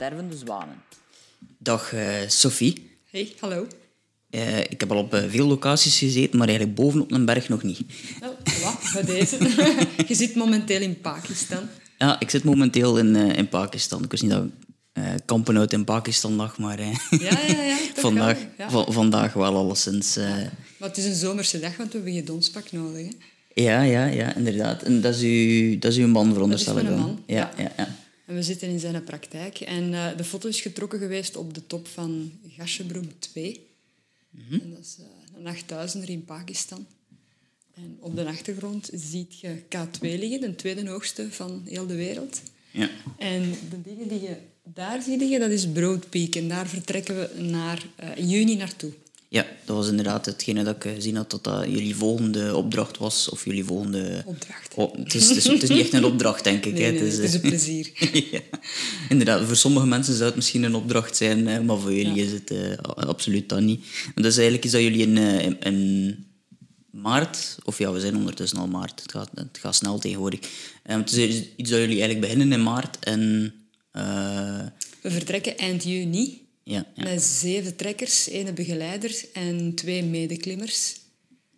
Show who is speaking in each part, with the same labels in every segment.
Speaker 1: stervende zwanen.
Speaker 2: Dag uh, Sophie.
Speaker 3: Hey, hallo.
Speaker 2: Uh, ik heb al op uh, veel locaties gezeten, maar eigenlijk bovenop een berg nog niet.
Speaker 3: Wel, voilà, bij deze. Je zit momenteel in Pakistan.
Speaker 2: Ja, ik zit momenteel in, in Pakistan. Ik wist niet dat kampen uit in Pakistan lag, maar
Speaker 3: ja, ja, ja,
Speaker 2: vandaag,
Speaker 3: wel,
Speaker 2: ja. vandaag wel alleszins.
Speaker 3: Maar het is een zomerse dag, want we hebben je donspak nodig. Hè?
Speaker 2: Ja, ja, ja, inderdaad. En dat is, uw, dat is uw man, veronderstel ik
Speaker 3: Dat is mijn man,
Speaker 2: ja. ja. Ja,
Speaker 3: En we zitten in zijn praktijk. En uh, de foto is getrokken geweest op de top van Gashebroem 2. Mm -hmm. En dat is uh, een 8000er in Pakistan. En op de achtergrond ziet je K2 liggen, de tweede hoogste van heel de wereld.
Speaker 2: Ja.
Speaker 3: En de dingen die je daar ziet liggen, dat is Broad Peak. En daar vertrekken we naar, in juni naartoe.
Speaker 2: Ja, dat was inderdaad hetgene dat ik gezien had, dat dat jullie volgende opdracht was. Of jullie volgende...
Speaker 3: Opdracht.
Speaker 2: Oh, het, is, het, is, het, is, niet echt een opdracht, denk ik.
Speaker 3: Nee,
Speaker 2: hè.
Speaker 3: nee, het, is, het is een plezier.
Speaker 2: ja. Inderdaad, voor sommige mensen zou het misschien een opdracht zijn, maar voor jullie ja. is het uh, absoluut dat niet. En dat is eigenlijk iets dat jullie in, in, in, maart, of ja, we zijn ondertussen al maart, het gaat, het gaat snel tegenwoordig. Um, het is iets dat jullie eigenlijk beginnen in maart en... Uh,
Speaker 3: we vertrekken eind juni.
Speaker 2: Ja, ja.
Speaker 3: Met zeven trekkers, één begeleider en twee medeklimmers.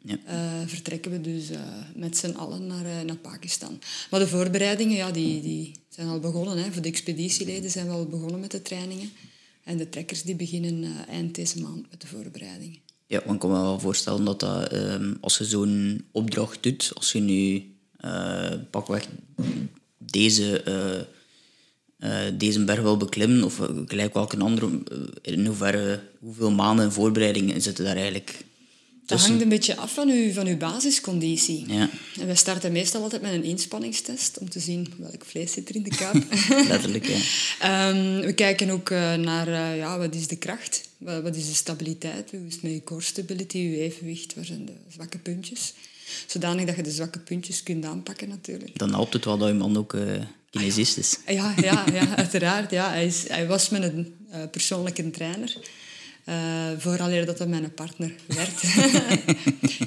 Speaker 2: Ja.
Speaker 3: Uh, vertrekken we dus uh, met z'n allen naar, uh, naar Pakistan. Maar de voorbereidingen ja, die, die zijn al begonnen. Hè. Voor de expeditieleden zijn we al begonnen met de trainingen. En de trekkers die beginnen eind deze maand met de voorbereidingen.
Speaker 2: Ja, want ik kan me wel voorstellen dat, dat um, als je zo'n opdracht doet, als je nu pakweg deze deze berg wil beklimmen, of gelijk welke andere, in hoeverre, hoeveel maanden in voorbereiding zitten daar eigenlijk
Speaker 3: Dat hangt een beetje af van uw, van uw basisconditie.
Speaker 2: Ja.
Speaker 3: En wij starten meestal altijd met een inspanningstest om te zien welk vlees zit er in de kuip.
Speaker 2: Letterlijk, ja.
Speaker 3: um, we kijken ook uh, naar uh, ja, wat is de kracht, wat, wat is de stabiliteit, hoe is het met je core stability, je evenwicht, waar zijn de zwakke puntjes. Zodanig dat je de zwakke puntjes kunt aanpakken natuurlijk.
Speaker 2: Dan helpt het wel dat je man ook uh, kinesist is.
Speaker 3: Ja, ja, ja uiteraard. Ja. Hij, is, hij was mijn uh, persoonlijke trainer. Uh, vooraleer dat hij mijn partner werd.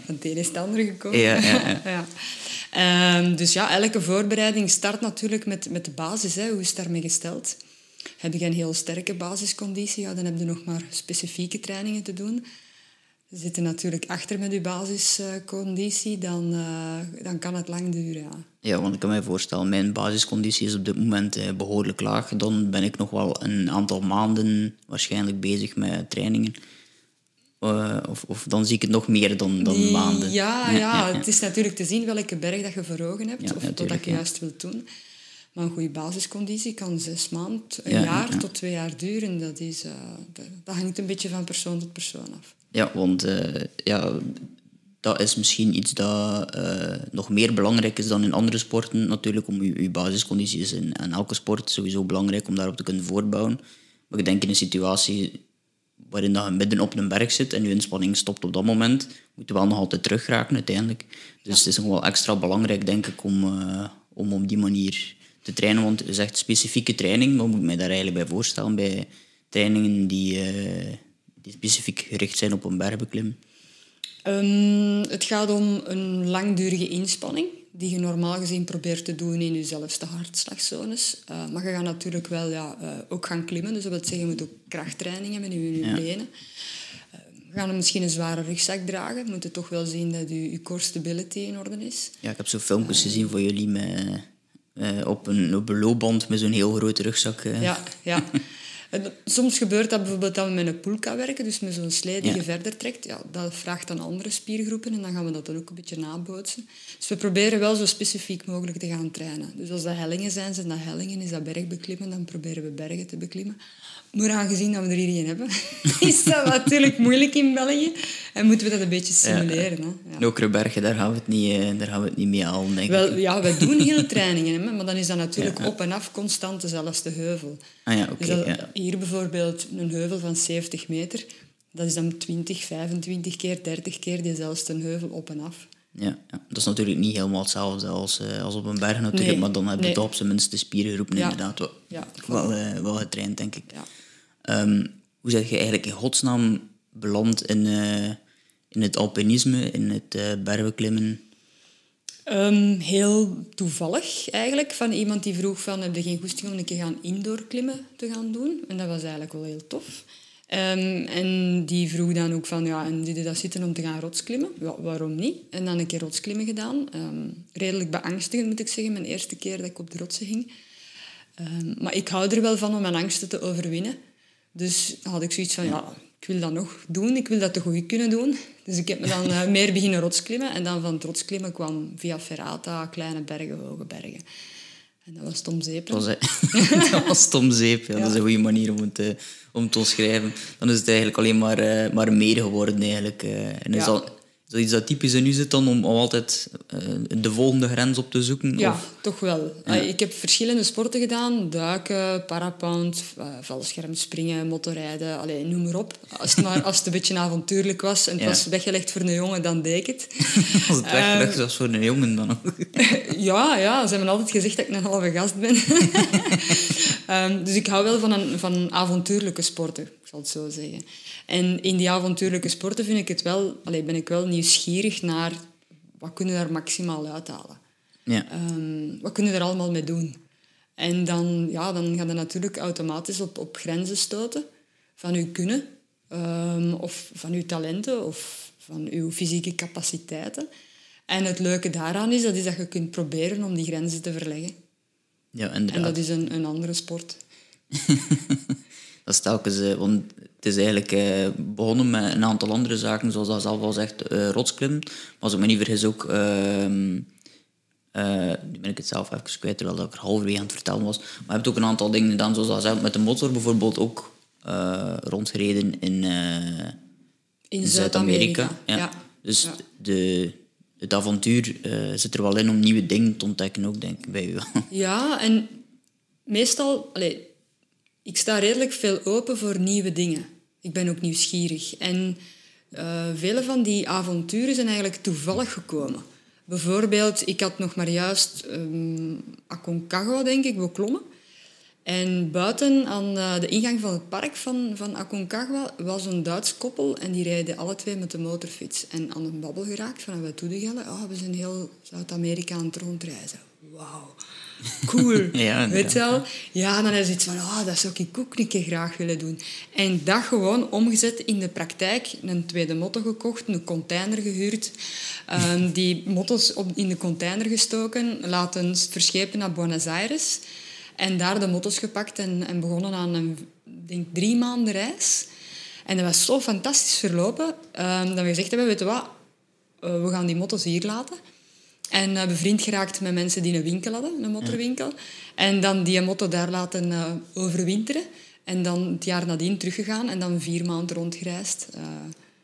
Speaker 3: Van het is het ander gekomen.
Speaker 2: Ja, ja,
Speaker 3: ja. ja. Um, dus ja, elke voorbereiding start natuurlijk met, met de basis. Hè. Hoe is het daarmee gesteld? Heb je een heel sterke basisconditie, ja, dan heb je nog maar specifieke trainingen te doen. Je zit er natuurlijk achter met je basisconditie, dan, uh, dan kan het lang duren. Ja.
Speaker 2: ja, want ik kan me voorstellen, mijn basisconditie is op dit moment uh, behoorlijk laag. Dan ben ik nog wel een aantal maanden waarschijnlijk bezig met trainingen. Uh, of, of dan zie ik het nog meer dan, dan maanden.
Speaker 3: Ja, ja, ja, het is natuurlijk te zien welke berg dat je voor ogen hebt, of wat dat je juist wilt doen. Maar een goede basisconditie kan zes maanden, een
Speaker 2: Ja,
Speaker 3: jaar
Speaker 2: ja.
Speaker 3: tot twee jaar duren. Dat, is, dat, dat, hangt een beetje van persoon tot persoon af.
Speaker 2: Ja, want uh, ja, dat is misschien iets dat uh, nog meer belangrijk is dan in andere sporten. Natuurlijk, om je, je basisconditie is in, in elke sport sowieso belangrijk om daarop te kunnen voortbouwen. Maar ik denk in een situatie waarin dat je midden op een berg zit en je inspanning stopt op dat moment, moet je wel nog altijd terugraken uiteindelijk. Dus het is nog wel extra belangrijk, denk ik, om, om op die manier te trainen. Want het is echt specifieke training, maar moet ik mij daar eigenlijk bij voorstellen bij trainingen die, uh, die specifiek gericht zijn op een bergbeklim?
Speaker 3: Um, het gaat om een langdurige inspanning die je normaal gezien probeert te doen in je zelfste hartslagzones. Uh, maar je gaat natuurlijk wel ja, uh, ook gaan klimmen. Dus dat wil zeggen, je moet ook krachttraining hebben in je
Speaker 2: Ja.
Speaker 3: benen. Uh, we gaan misschien een zware rugzak dragen. We moeten toch wel zien dat je, je core stability in orde is.
Speaker 2: Ja, ik heb zo filmpjes gezien van jullie met, uh, op, een, op een loopband met zo'n heel grote rugzak.
Speaker 3: Ja, ja. En soms gebeurt dat bijvoorbeeld dat we met een poelka werken, dus met zo'n slee die
Speaker 2: Ja.
Speaker 3: je verder trekt. Ja, dat vraagt dan andere spiergroepen en dan gaan we dat dan ook een beetje nabootsen. Dus we proberen wel zo specifiek mogelijk te gaan trainen. Dus als dat hellingen zijn, zijn dat hellingen. Is dat bergbeklimmen, dan proberen we bergen te beklimmen. Maar aangezien dat we er hier geen hebben, is dat natuurlijk moeilijk in België. En moeten we dat een beetje simuleren. Hè? Ja.
Speaker 2: Nokrebergen, daar gaan we het niet, uh, daar gaan we het niet mee halen, denk
Speaker 3: Wel,
Speaker 2: ik.
Speaker 3: ja, we doen hele trainingen, hè, maar dan is dat natuurlijk
Speaker 2: Ja.
Speaker 3: op en af constant dezelfde heuvel.
Speaker 2: Ah ja, oké.
Speaker 3: Dus
Speaker 2: ja.
Speaker 3: Hier bijvoorbeeld een heuvel van 70 meter, dat is dan 20, 25 keer, 30 keer diezelfde heuvel op en af.
Speaker 2: Ja, ja. Dat is natuurlijk niet helemaal hetzelfde als, uh, als op een berg natuurlijk,
Speaker 3: Nee,
Speaker 2: maar dan hebben we
Speaker 3: nee.
Speaker 2: toch op zijn minst de spiergroepen
Speaker 3: Ja.
Speaker 2: inderdaad wel,
Speaker 3: Ja,
Speaker 2: wel, uh, wel getraind, denk ik.
Speaker 3: Ja.
Speaker 2: Um, hoe zeg je eigenlijk in godsnaam beland in, uh, in het alpinisme, in het uh?
Speaker 3: Ehm, heel toevallig eigenlijk. Van iemand die vroeg van, heb je geen goesting om een keer gaan indoor klimmen te gaan doen? En dat was eigenlijk wel heel tof. Ehm, en die vroeg dan ook van, ja, en dit dat zitten om te gaan rotsklimmen? Ja, waarom niet? En dan een keer rotsklimmen gedaan. Ehm, redelijk beangstigend, moet ik zeggen, mijn eerste keer dat ik op de rotsen ging. maar ik hou er wel van om mijn angsten te overwinnen. Dus had ik zoiets van, ja, ik wil dat nog doen. Ik wil dat te goed kunnen doen. Dus ik heb me dan uh, meer beginnen rotsklimmen. En dan van het rotsklimmen kwam via Ferrata kleine bergen, hoge bergen. En dat was Tom Zeep.
Speaker 2: Dat was, dat was Tom Zeep. Ja, Dat is een goede manier om het, uh, om te omschrijven. Dan is het eigenlijk alleen maar, uh, maar meer geworden. Eigenlijk. en is dat iets dat typisch in u zit dan om altijd uh, de volgende grens op te zoeken?
Speaker 3: Ja, toch wel. Ja. Ik heb verschillende sporten gedaan. Duiken, parapound, uh, valscherm, springen, motorrijden. Allee, noem maar op. Als het, maar, als het een beetje avontuurlijk was en het ja. was weggelegd voor een jongen, dan deed ik het.
Speaker 2: als het weggelegd was voor een jongen dan ook?
Speaker 3: ja, ja, ze hebben altijd gezegd dat ik een halve gast ben. um, dus ik hou wel van, een, van avontuurlijke sporten, ik zal het zo zeggen. En in die avontuurlijke sporten vind ik het wel, allee, ben ik wel nieuwsgierig naar wat kunnen we daar maximaal uithalen. Ja. Um, wat kunnen we er allemaal mee doen? En dan, ja, dan ga je natuurlijk automatisch op, op grenzen stoten van je kunnen, um, of van je talenten, of van je fysieke capaciteiten. En het leuke daaraan is, dat is dat je kunt proberen om die grenzen te verleggen.
Speaker 2: Ja, inderdaad.
Speaker 3: En dat is een, een andere sport.
Speaker 2: dat is telkens, want het is eigenlijk uh, begonnen met een aantal andere zaken, zoals dat zelf al zegt, uh, rotsklimmen. Maar als ik me niet vergis ook, uh, nu ben ik het zelf even kwijt, terwijl ik er halverwege aan het vertellen was. Maar je hebt ook een aantal dingen gedaan, zoals dat zelf met de motor bijvoorbeeld ook rondgereden in, in Zuid-Amerika. ja. Dus ja. De, het avontuur zit er wel in om nieuwe dingen te ontdekken ook, denk ik, bij u.
Speaker 3: ja, en meestal... Allez, ik sta redelijk veel open voor nieuwe dingen. Ik ben ook nieuwsgierig. En uh, vele van die avonturen zijn eigenlijk toevallig gekomen. Bijvoorbeeld, ik had nog maar juist um, Aconcagua, denk ik, beklommen. En buiten aan uh, de ingang van het park van, van Aconcagua was een Duits koppel en die rijden alle twee met de motorfiets. En aan een babbel geraakt van wij toegellen, oh, we zijn heel Zuid-Amerika aan het rondreizen. Wauw cool. ja, Weet je wel? Ja, dan is het van, oh, dat zou ik ook een keer graag willen doen. En dat gewoon omgezet in de praktijk. Een tweede motto gekocht, een container gehuurd. Um, die motto's op, in de container gestoken, laten verschepen naar Buenos Aires. En daar de motto's gepakt en, en begonnen aan een denk, drie maanden reis. En dat was zo fantastisch verlopen um, dat we gezegd hebben, weet je wat, uh, we gaan die motto's hier laten. En uh, bevriend geraakt met mensen die een winkel hadden, een motorwinkel. En dan die motto daar laten uh, overwinteren. En dan het jaar nadien teruggegaan en dan vier maanden rondgereisd. Uh,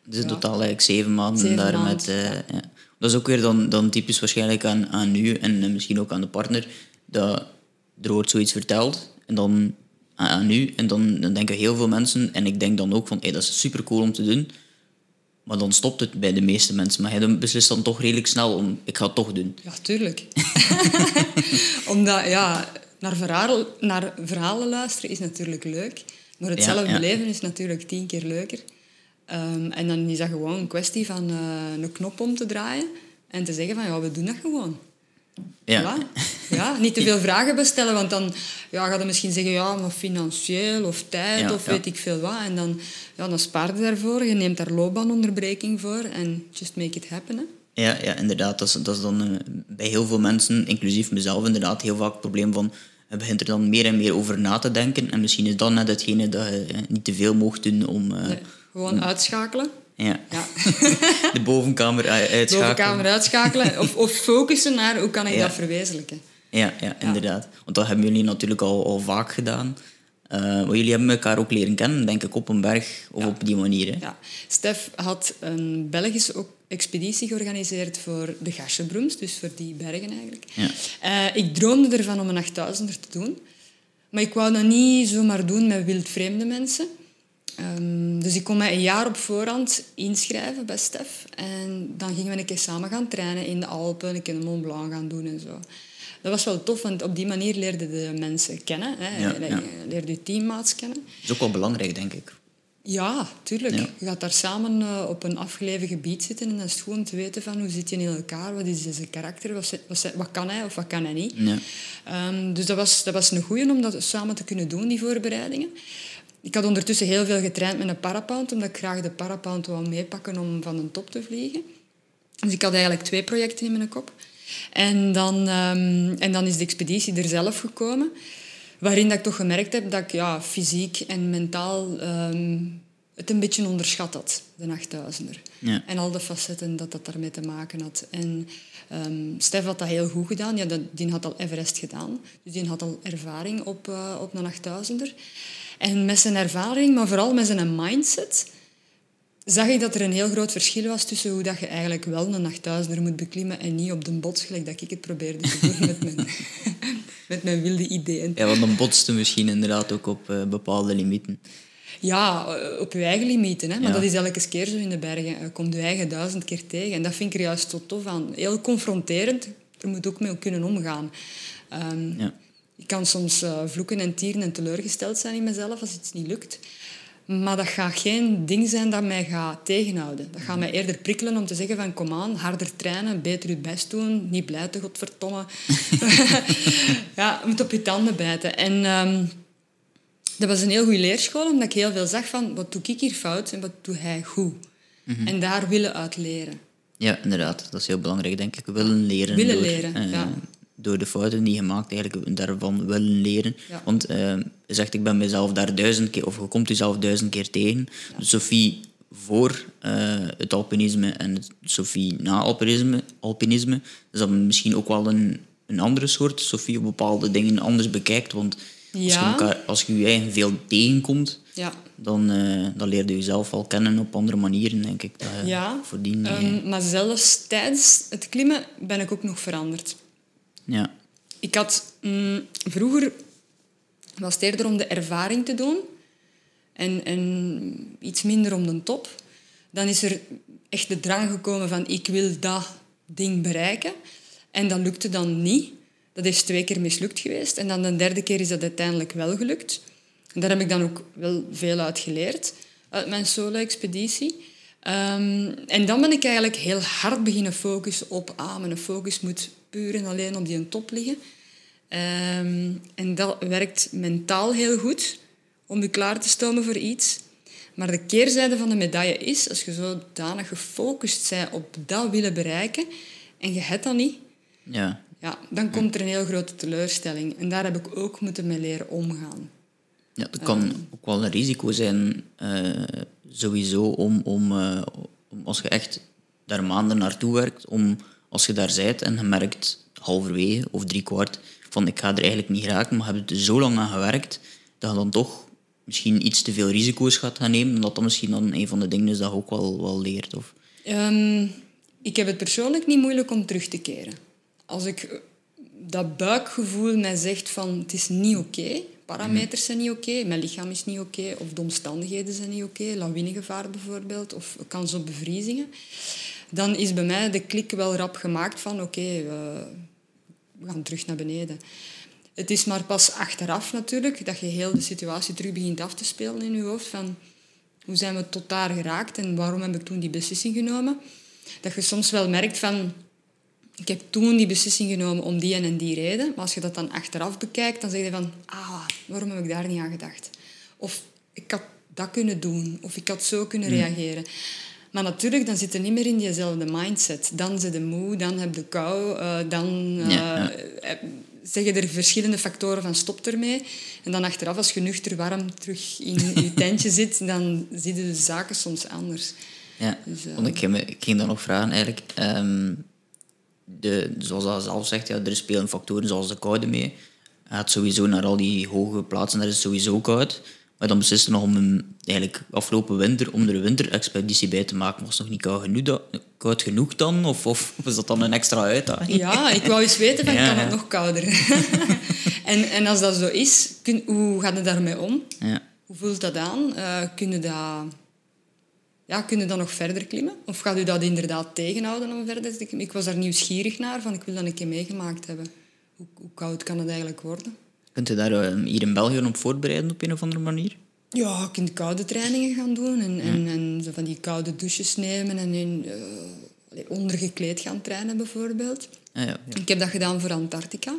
Speaker 2: dus in totaal eigenlijk zeven maanden daar met... Ja. Dat is ook weer dan, dan typisch waarschijnlijk aan, aan u en misschien ook aan de partner, dat er wordt zoiets verteld en dan aan u en dan, dan denken heel veel mensen, en ik denk dan ook van, hey, dat is super cool om te doen, maar dan stopt het bij de meeste mensen. Maar hij beslist dan toch redelijk snel om, ik ga het toch doen.
Speaker 3: Ja, tuurlijk. Omdat, ja, naar, verhaal, naar verhalen luisteren is natuurlijk leuk. Maar het zelf beleven is natuurlijk tien keer leuker. Um, en dan is dat gewoon een kwestie van uh, een knop om te draaien en te zeggen van, ja, we doen dat gewoon. Ja. ja. Niet te veel vragen bestellen, want dan ja, ga je misschien zeggen, ja, maar financieel of tijd of weet ik veel wat. En dan, ja, dan spaar je daarvoor, je neemt daar loopbaanonderbreking voor en just make it happen. Hè.
Speaker 2: Ja, ja, inderdaad. Dat is, dat is dan uh, bij heel veel mensen, inclusief mezelf, inderdaad heel vaak het probleem van je begint er dan meer en meer over na te denken. En misschien is dat net hetgene dat je uh, niet te veel mocht doen om... Uh,
Speaker 3: nee, gewoon uitschakelen.
Speaker 2: Ja. ja. de bovenkamer uitschakelen.
Speaker 3: Bovenkamer uitschakelen. Of, of focussen naar hoe kan ik dat verwezenlijken.
Speaker 2: Ja, ja, inderdaad. Want dat hebben jullie natuurlijk al, al vaak gedaan. Uh, maar jullie hebben elkaar ook leren kennen, denk ik, op een berg of op die manier. Hè?
Speaker 3: Ja. Stef had een Belgische expeditie georganiseerd voor de Gaschebroems, dus voor die bergen eigenlijk. Ja. Uh, ik droomde ervan om een 8000er te doen. Maar ik wou dat niet zomaar doen met wildvreemde mensen. Um, dus ik kon mij een jaar op voorhand inschrijven bij Stef. En dan gingen we een keer samen gaan trainen in de Alpen, een keer de Mont Blanc gaan doen en zo. Dat was wel tof, want op die manier leerde de mensen kennen. Hè. Ja, ja. Leerde je teammaats kennen.
Speaker 2: Dat is ook wel belangrijk, denk ik.
Speaker 3: Ja, tuurlijk. Je gaat daar samen uh, op een afgelegen gebied zitten en dan is het goed om te weten van hoe zit je in elkaar, wat is zijn karakter, wat, wat, wat, kan hij of wat kan hij niet. Ja. Um, dus dat was, dat was een goeie om dat samen te kunnen doen, die voorbereidingen. Ik had ondertussen heel veel getraind met een parapound, omdat ik graag de parapound wou meepakken om van een top te vliegen. Dus ik had eigenlijk twee projecten in mijn kop. En dan, um, en dan is de expeditie er zelf gekomen. Waarin dat ik toch gemerkt heb dat ik ja, fysiek en mentaal um, het een beetje onderschat had, de 8000er. Ja. En al de facetten dat dat daarmee te maken had. En um, Stef had dat heel goed gedaan. Ja, die had al Everest gedaan. Dus die had al ervaring op, uh, op een 8000er. En met zijn ervaring, maar vooral met zijn mindset, zag ik dat er een heel groot verschil was tussen hoe dat je eigenlijk wel een 8000er moet beklimmen en niet op de bots, gelijk dat ik het probeerde te doen met mijn, met mijn wilde ideeën.
Speaker 2: Ja, want dan botste misschien inderdaad ook op uh, bepaalde limieten.
Speaker 3: Ja, eh, op je eigen limieten. Hè? Maar dat is elke keer zo in de bergen. Je komt je eigen duizend keer tegen. En dat vind ik er juist tot tof aan. Heel confronterend. Er moet ook mee kunnen omgaan. Um, ja. Ik kan soms uh, vloeken en tieren en teleurgesteld zijn in mezelf als iets niet lukt. Maar dat gaat geen ding zijn dat mij gaat tegenhouden. Dat gaat mij eerder prikkelen om te zeggen van kom aan, harder trainen, beter je best doen, niet blijten, godverdomme. ja, je moet op je tanden bijten. En um, dat was een heel goede leerschool, omdat ik heel veel zag van wat doe ik hier fout en wat doe hij goed. Mm En daar willen uit leren.
Speaker 2: Ja, inderdaad. Dat is heel belangrijk, denk ik. Willen leren.
Speaker 3: Willen leren, uh, ja
Speaker 2: door de fouten die je maakt, eigenlijk daarvan willen leren. Want uh, je zegt, ik ben mezelf daar duizend keer, of je komt jezelf duizend keer tegen. Ja. Sophie voor uh, het alpinisme en Sophie na alpinisme, alpinisme is dat misschien ook wel een, een andere soort Sophie op bepaalde dingen anders bekijkt. Want als, je, elkaar, als je je eigen veel tegenkomt, ja. dan, uh, dan leer je jezelf al kennen op andere manieren, denk ik. Dat
Speaker 3: ja, um, maar zelfs tijdens het klimmen ben ik ook nog veranderd. Ja. Ik had mm, vroeger was het eerder om de ervaring te doen en, en iets minder om de top. Dan is er echt de drang gekomen van ik wil dat ding bereiken. En dat lukte dan niet. Dat is twee keer mislukt geweest. En dan de derde keer is dat uiteindelijk wel gelukt. En daar heb ik dan ook wel veel uit geleerd, uit mijn solo-expeditie. Um, en dan ben ik eigenlijk heel hard beginnen focussen op... Ah, mijn focus moet puur en alleen op die top liggen. Um, en dat werkt mentaal heel goed om je klaar te stomen voor iets. Maar de keerzijde van de medaille is, als je zodanig gefocust bent op dat willen bereiken en je hebt dat niet, ja. Ja, dan komt er een heel grote teleurstelling. En daar heb ik ook moeten mee leren omgaan.
Speaker 2: Ja, dat kan um, ook wel een risico zijn, uh, sowieso, om, om, uh, om als je echt daar maanden naartoe werkt, om als je daar bent en je merkt halverwege of drie kwart van ik ga er eigenlijk niet raken, maar heb er zo lang aan gewerkt, dat je dan toch misschien iets te veel risico's gaat gaan nemen, en dat dat misschien dan een van de dingen is dat je ook wel, wel leert? Of?
Speaker 3: Um, ik heb het persoonlijk niet moeilijk om terug te keren. Als ik dat buikgevoel mij zegt van het is niet oké, parameters zijn niet oké, mijn lichaam is niet oké, of de omstandigheden zijn niet oké, lawinegevaar bijvoorbeeld, of kans op bevriezingen dan is bij mij de klik wel rap gemaakt van oké, we, we gaan terug naar beneden. Het is maar pas achteraf natuurlijk dat je heel de situatie terug begint af te spelen in je hoofd van hoe zijn we tot daar geraakt en waarom heb ik toen die beslissing genomen. Dat je soms wel merkt van ik heb toen die beslissing genomen om die en die reden, maar als je dat dan achteraf bekijkt, dan zeg je van ah, waarom heb ik daar niet aan gedacht? Of ik had dat kunnen doen, of ik had zo kunnen mm. Maar natuurlijk, dan zit je niet meer in diezelfde mindset. Dan zit je moe, dan heb je kou, uh, dan uh, ja, ja. zeggen er verschillende factoren van stop ermee. En dan achteraf, als je nuchter warm terug in je tentje zit, dan zie je de zaken soms anders.
Speaker 2: Ja, dus, uh, ik, ging, ik ging dan nog vragen eigenlijk... Um, de, zoals hij zelf zegt, ja, er spelen factoren zoals de koude mee. Hij gaat sowieso naar al die hoge plaatsen, daar is het sowieso koud. Maar dan besliste nog om een, eigenlijk afgelopen winter om er een winterexpeditie bij te maken. Was het nog niet koud genoeg, koud genoeg dan? Of, of was dat dan een extra uitdaging?
Speaker 3: Ja, ik wou eens weten van, kan het nog kouder? en, en als dat zo is, kun, hoe gaat het daarmee om? Ja. Hoe voelt dat aan? Uh, kun, je dat, ja, kun je dan nog verder klimmen? Of gaat u dat inderdaad tegenhouden om verder te klimmen? Ik was daar nieuwsgierig naar, van ik wil dat een keer meegemaakt hebben. Hoe, hoe koud kan het eigenlijk worden?
Speaker 2: Kunt je daar ehm, hier in België op voorbereiden op een of andere manier?
Speaker 3: Ja, je kunt koude trainingen gaan doen en, en, en zo van die koude douches nemen en in, eh, ondergekleed gaan trainen bijvoorbeeld.
Speaker 2: Ja, ja, ja.
Speaker 3: Ik heb dat gedaan voor Antarctica.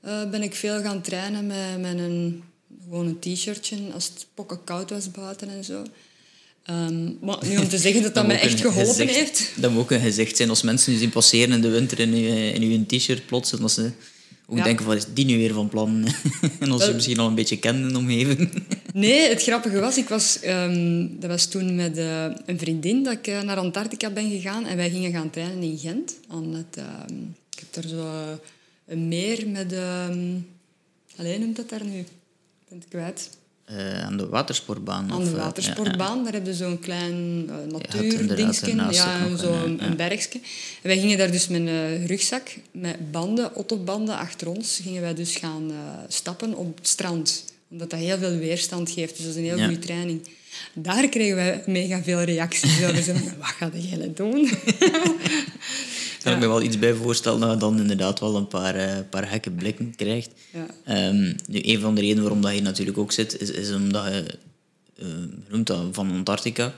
Speaker 3: Eh, ben ik veel gaan trainen met, met een, gewoon een t-shirtje als het pokken koud was buiten en zo. Ehm, maar nu om te zeggen dat dat mij echt geholpen
Speaker 2: gezicht-
Speaker 3: heeft.
Speaker 2: Dat moet ook een gezicht zijn als mensen je zien passeren in de winter in in je t-shirt plots. En dat ze ook
Speaker 3: Ja.
Speaker 2: denken, wat is die nu weer van plan? en als je
Speaker 3: Wel-
Speaker 2: misschien al een beetje kent in de omgeving.
Speaker 3: Nee, het grappige was, ik was, ehm, dat was toen met eh, een vriendin dat ik eh, naar Antarctica ben gegaan en wij gingen gaan trainen in Gent. Aan het, ehm, ik heb daar zo eh, een meer met... Um, alleen noemt dat daar nu? Ik ben het kwijt.
Speaker 2: Eh, aan de watersportbaan.
Speaker 3: Aan de
Speaker 2: eh,
Speaker 3: watersportbaan, daar heb je zo'n klein uh, ja,
Speaker 2: ook nog
Speaker 3: zo
Speaker 2: een,
Speaker 3: een,
Speaker 2: ja.
Speaker 3: bergje. Wij gingen daar dus met een rugzak, met banden, autobanden achter ons, gingen wij dus gaan stappen op het strand. Omdat dat heel veel weerstand geeft, dus dat is een heel goede training. Daar kregen wij mega veel reacties over. Van, wat ga jij doen?
Speaker 2: Kan ik me wel iets bij voorstellen dat je dan inderdaad wel een paar, eh, paar gekke blikken krijgt.
Speaker 3: Ja.
Speaker 2: Ehm, nu, een van de redenen waarom dat je natuurlijk ook zit, is, is omdat je, je noemt dat van Antarctica.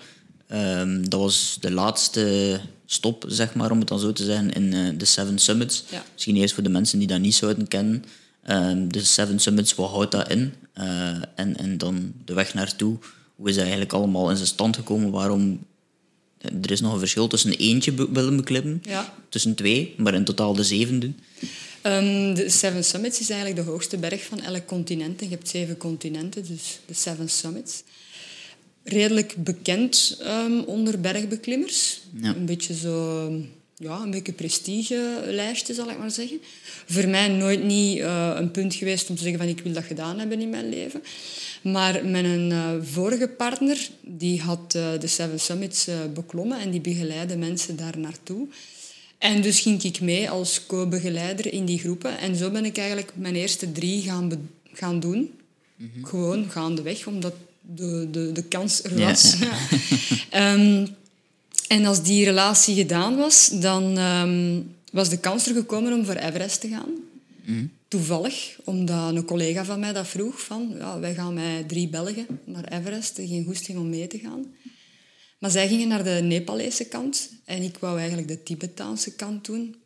Speaker 2: Ehm, dat was de laatste stop, zeg maar, om het dan zo te zeggen, in eh, de Seven Summits.
Speaker 3: Ja.
Speaker 2: Misschien eerst voor de mensen die dat niet zouden kennen. Ehm, de Seven Summits, wat houdt dat in? En, en dan de weg naartoe. Hoe is dat eigenlijk allemaal in zijn stand gekomen? Waarom er is nog een verschil tussen eentje be- willen beklimmen,
Speaker 3: Ja.
Speaker 2: tussen twee, maar in totaal de zeven doen.
Speaker 3: Ehm, de Seven Summits is eigenlijk de hoogste berg van elk continent. En je hebt zeven continenten, dus de Seven Summits. Redelijk bekend ehm, onder bergbeklimmers.
Speaker 2: Ja.
Speaker 3: Een beetje zo... Ja, een beetje prestigelijstje, zal ik maar zeggen. Voor mij nooit niet eh, een punt geweest om te zeggen van ik wil dat gedaan hebben in mijn leven. Maar mijn eh, vorige partner, die had eh, de Seven Summits beklommen en die begeleidde mensen daar naartoe. En dus ging ik mee als co-begeleider in die groepen. En zo ben ik eigenlijk mijn eerste drie gaan, gaan doen. Gewoon gaandeweg, omdat de, de, de kans er
Speaker 2: Ja,
Speaker 3: was. Ehm, en als die relatie gedaan was, dan ehm, was de kans er gekomen om voor Everest te gaan. Toevallig, omdat een collega van mij dat vroeg. Van, ja, wij gaan met drie Belgen naar Everest. Geen goesting om mee te gaan. Maar zij gingen naar de Nepalese kant en ik wou eigenlijk de Tibetaanse kant doen.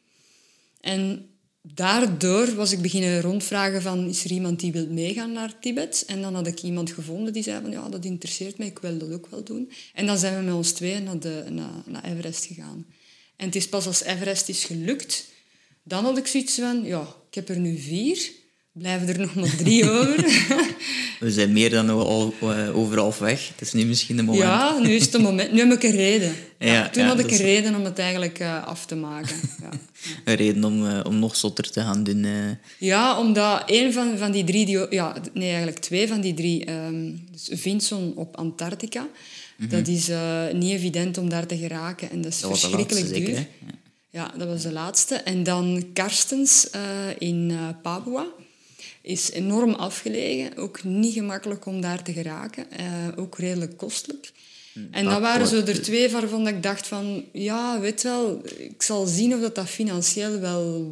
Speaker 3: En daardoor was ik beginnen rondvragen van is er iemand die wil meegaan naar Tibet? En dan had ik iemand gevonden die zei van ja, dat interesseert mij, ik wil dat ook wel doen. En dan zijn we met ons tweeën naar, de, naar, naar Everest gegaan. En het is pas als Everest is gelukt, dan had ik zoiets van ja, ik heb er nu vier, blijven er nog maar drie over.
Speaker 2: We zijn meer dan al eh, over half weg. Het is nu misschien de moment.
Speaker 3: Ja, nu is het een moment. Nu heb ik een reden. Ja,
Speaker 2: Ja,
Speaker 3: toen
Speaker 2: ja,
Speaker 3: had ik een reden om het eigenlijk eh, af te maken. Ja,
Speaker 2: Een reden om, eh, om nog zotter te gaan doen.
Speaker 3: ja omdat een van, van die drie... Die, ja, nee, eigenlijk twee van die drie. ehm dus Vinson op Antarctica. Dat is eh, niet evident om daar te geraken. En dat is
Speaker 2: Mhm. Dat
Speaker 3: verschrikkelijk
Speaker 2: laatste
Speaker 3: duur.
Speaker 2: zeker? Ja.
Speaker 3: Ja, dat was de laatste. En dan Karstens eh, in eh, Papua. Is enorm afgelegen. Ook niet gemakkelijk om daar te geraken. Ook redelijk kostelijk. En dat waren zo er twee waarvan ik dacht van... Ja, weet wel, ik zal zien of dat, dat financieel wel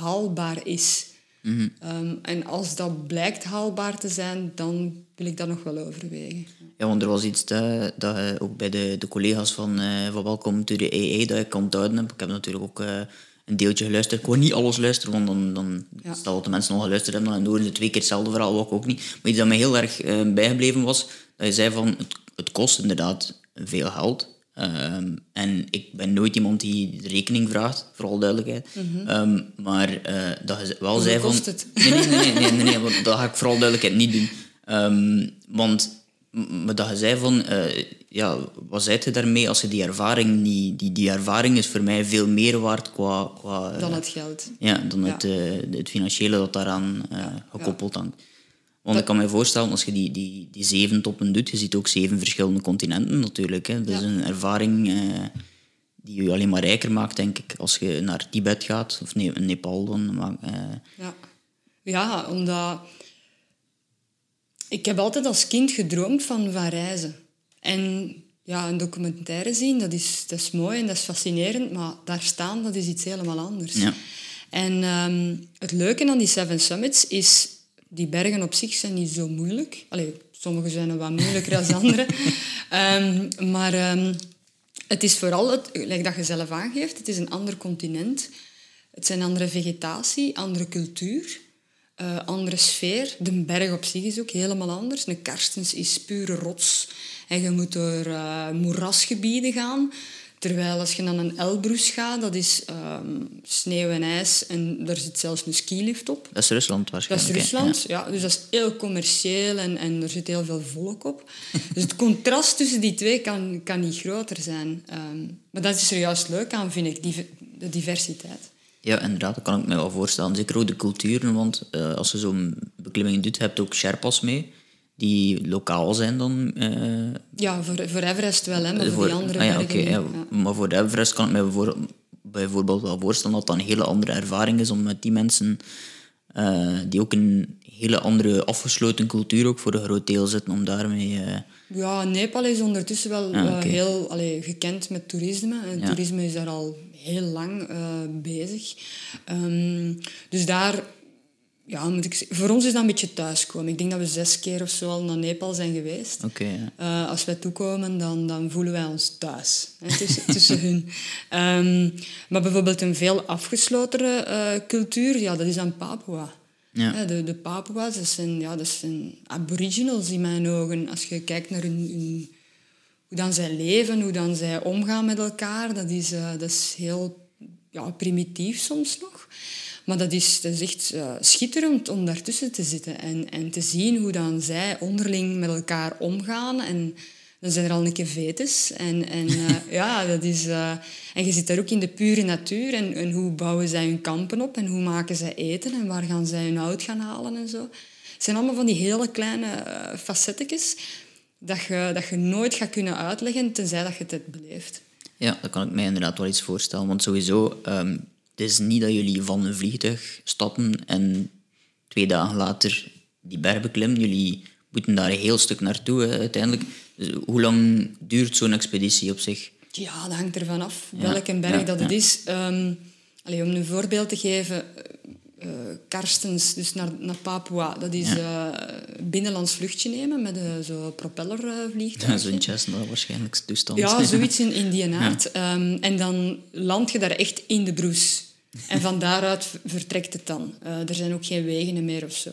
Speaker 3: haalbaar is. Ehm, en als dat blijkt haalbaar te zijn, dan wil ik dat nog wel overwegen.
Speaker 2: Ja, want er was iets dat, dat je ook bij de, de collega's van, eh van Welcome to the AA dat ik kan duiden heb. Ik heb natuurlijk ook eh, een deeltje geluisterd. Ik kon niet alles luisteren, want dan, dan
Speaker 3: Ja.
Speaker 2: stel dat de mensen nog geluisterd hebben, dan horen ze twee keer hetzelfde verhaal, wat ik ook niet. Maar iets dat mij heel erg eh, bijgebleven was, dat je zei van, het, het kost inderdaad veel geld. Ehm, en ik ben nooit iemand die rekening vraagt, voor alle duidelijkheid. Ehm, maar eh, dat je wel zei van...
Speaker 3: Mhm. kost het?
Speaker 2: Nee, nee, nee, nee, nee, nee, nee, want dat ga ik voor alle duidelijkheid niet doen. Ehm, want maar dat je zei van, eh, ja, wat zei je daarmee als je die ervaring niet... Die, die ervaring is voor mij veel meer waard qua... qua eh,
Speaker 3: Dan het geld.
Speaker 2: ja, dan
Speaker 3: Ja.
Speaker 2: Het, eh, het financiële dat daaraan eh, gekoppeld hangt. Want ik kan me voorstellen, als je die, die, die zeven toppen doet, je ziet ook zeven verschillende continenten natuurlijk. Hè. Dat is
Speaker 3: Ja.
Speaker 2: een ervaring eh, die je alleen maar rijker maakt, denk ik, als je naar Tibet gaat, of ne Nepal dan. Maar, eh,
Speaker 3: Ja. ja, omdat... Ik heb altijd als kind gedroomd van, van reizen. En ja, een documentaire zien, dat is, dat is mooi en dat is fascinerend, maar daar staan, dat is iets helemaal anders.
Speaker 2: Ja.
Speaker 3: En ehm, het leuke aan die Seven Summits is Die bergen op zich zijn niet zo moeilijk. Allee, sommige zijn wat moeilijker dan andere. Ehm, maar ehm, het is vooral, het, like dat je zelf aangeeft, het is een ander continent. Het zijn andere vegetatie, andere cultuur, uh, andere sfeer. De berg op zich is ook helemaal anders. Een karstens is pure rots. En je moet door uh, moerasgebieden gaan. Terwijl als je naar een Elbrus gaat, dat is um, sneeuw en ijs en daar zit zelfs een skilift op.
Speaker 2: Dat is Rusland waarschijnlijk.
Speaker 3: Dat is Rusland, ja. Dus dat is heel commercieel en, en er zit heel veel volk op. dus het contrast tussen die twee kan, kan niet groter zijn. Um, maar dat is er juist leuk aan, vind ik, die, de diversiteit.
Speaker 2: Ja, inderdaad, dat kan ik me wel voorstellen. Zeker ook de culturen, want uh, als je zo'n beklimming doet, heb je ook Sherpas mee die lokaal zijn dan? Uh...
Speaker 3: Ja, voor, voor Everest wel, hè, maar voor, die andere ah, ja, okay, ja.
Speaker 2: Maar voor Everest kan ik me bijvoorbeeld wel voorstellen dat dat een hele andere ervaring is om met die mensen, uh, die ook een hele andere afgesloten cultuur ook voor een groot deel zitten, om daarmee... Uh...
Speaker 3: Ja, Nepal is ondertussen wel ah, okay. heel allee, gekend met toerisme. En toerisme is daar al heel lang bezig. Um, dus daar ja, moet ik voor ons is dat een beetje thuiskomen. Ik denk dat we zes keer of zo al naar Nepal zijn geweest.
Speaker 2: Okay, ja.
Speaker 3: uh, als wij toekomen, dan, dan voelen wij ons thuis hè, tussen, tussen hun. Um, maar bijvoorbeeld een veel afgeslotere uh, cultuur, ja, dat is dan Papua.
Speaker 2: Ja.
Speaker 3: De, de Papua's, dat zijn, ja, dat zijn aboriginals in mijn ogen. Als je kijkt naar hun, hun, hoe dan zij leven, hoe dan zij omgaan met elkaar, dat is, uh, dat is heel ja, primitief soms nog. Maar dat is, dat is echt uh, schitterend om daartussen te zitten en, en te zien hoe dan zij onderling met elkaar omgaan. En dan zijn er al een keer vetes. En, en, uh, ja, dat is, uh, en je zit daar ook in de pure natuur. En, en hoe bouwen zij hun kampen op en hoe maken zij eten en waar gaan zij hun hout gaan halen en zo. Het zijn allemaal van die hele kleine uh, facettetjes dat je, dat je nooit gaat kunnen uitleggen tenzij dat je het hebt beleefd.
Speaker 2: Ja, dat kan ik mij inderdaad wel iets voorstellen. Want sowieso, um, het is niet dat jullie van een vliegtuig stappen en twee dagen later die berg beklimmen. Jullie moeten daar een heel stuk naartoe hè, uiteindelijk. Dus hoe lang duurt zo'n expeditie op zich?
Speaker 3: Ja, dat hangt ervan af welke berg dat het is. Um, om een voorbeeld te geven, Karstens, dus naar, naar Papua, dat is uh, binnenlands vluchtje nemen met een zo propellervliegtuig.
Speaker 2: Ja, zo'n Cessna waarschijnlijk toestand.
Speaker 3: Ja, zoiets in, in die aard. Um, en dan land je daar echt in de broes. En van daaruit vertrekt het dan. Uh, er zijn ook geen wegen meer of zo.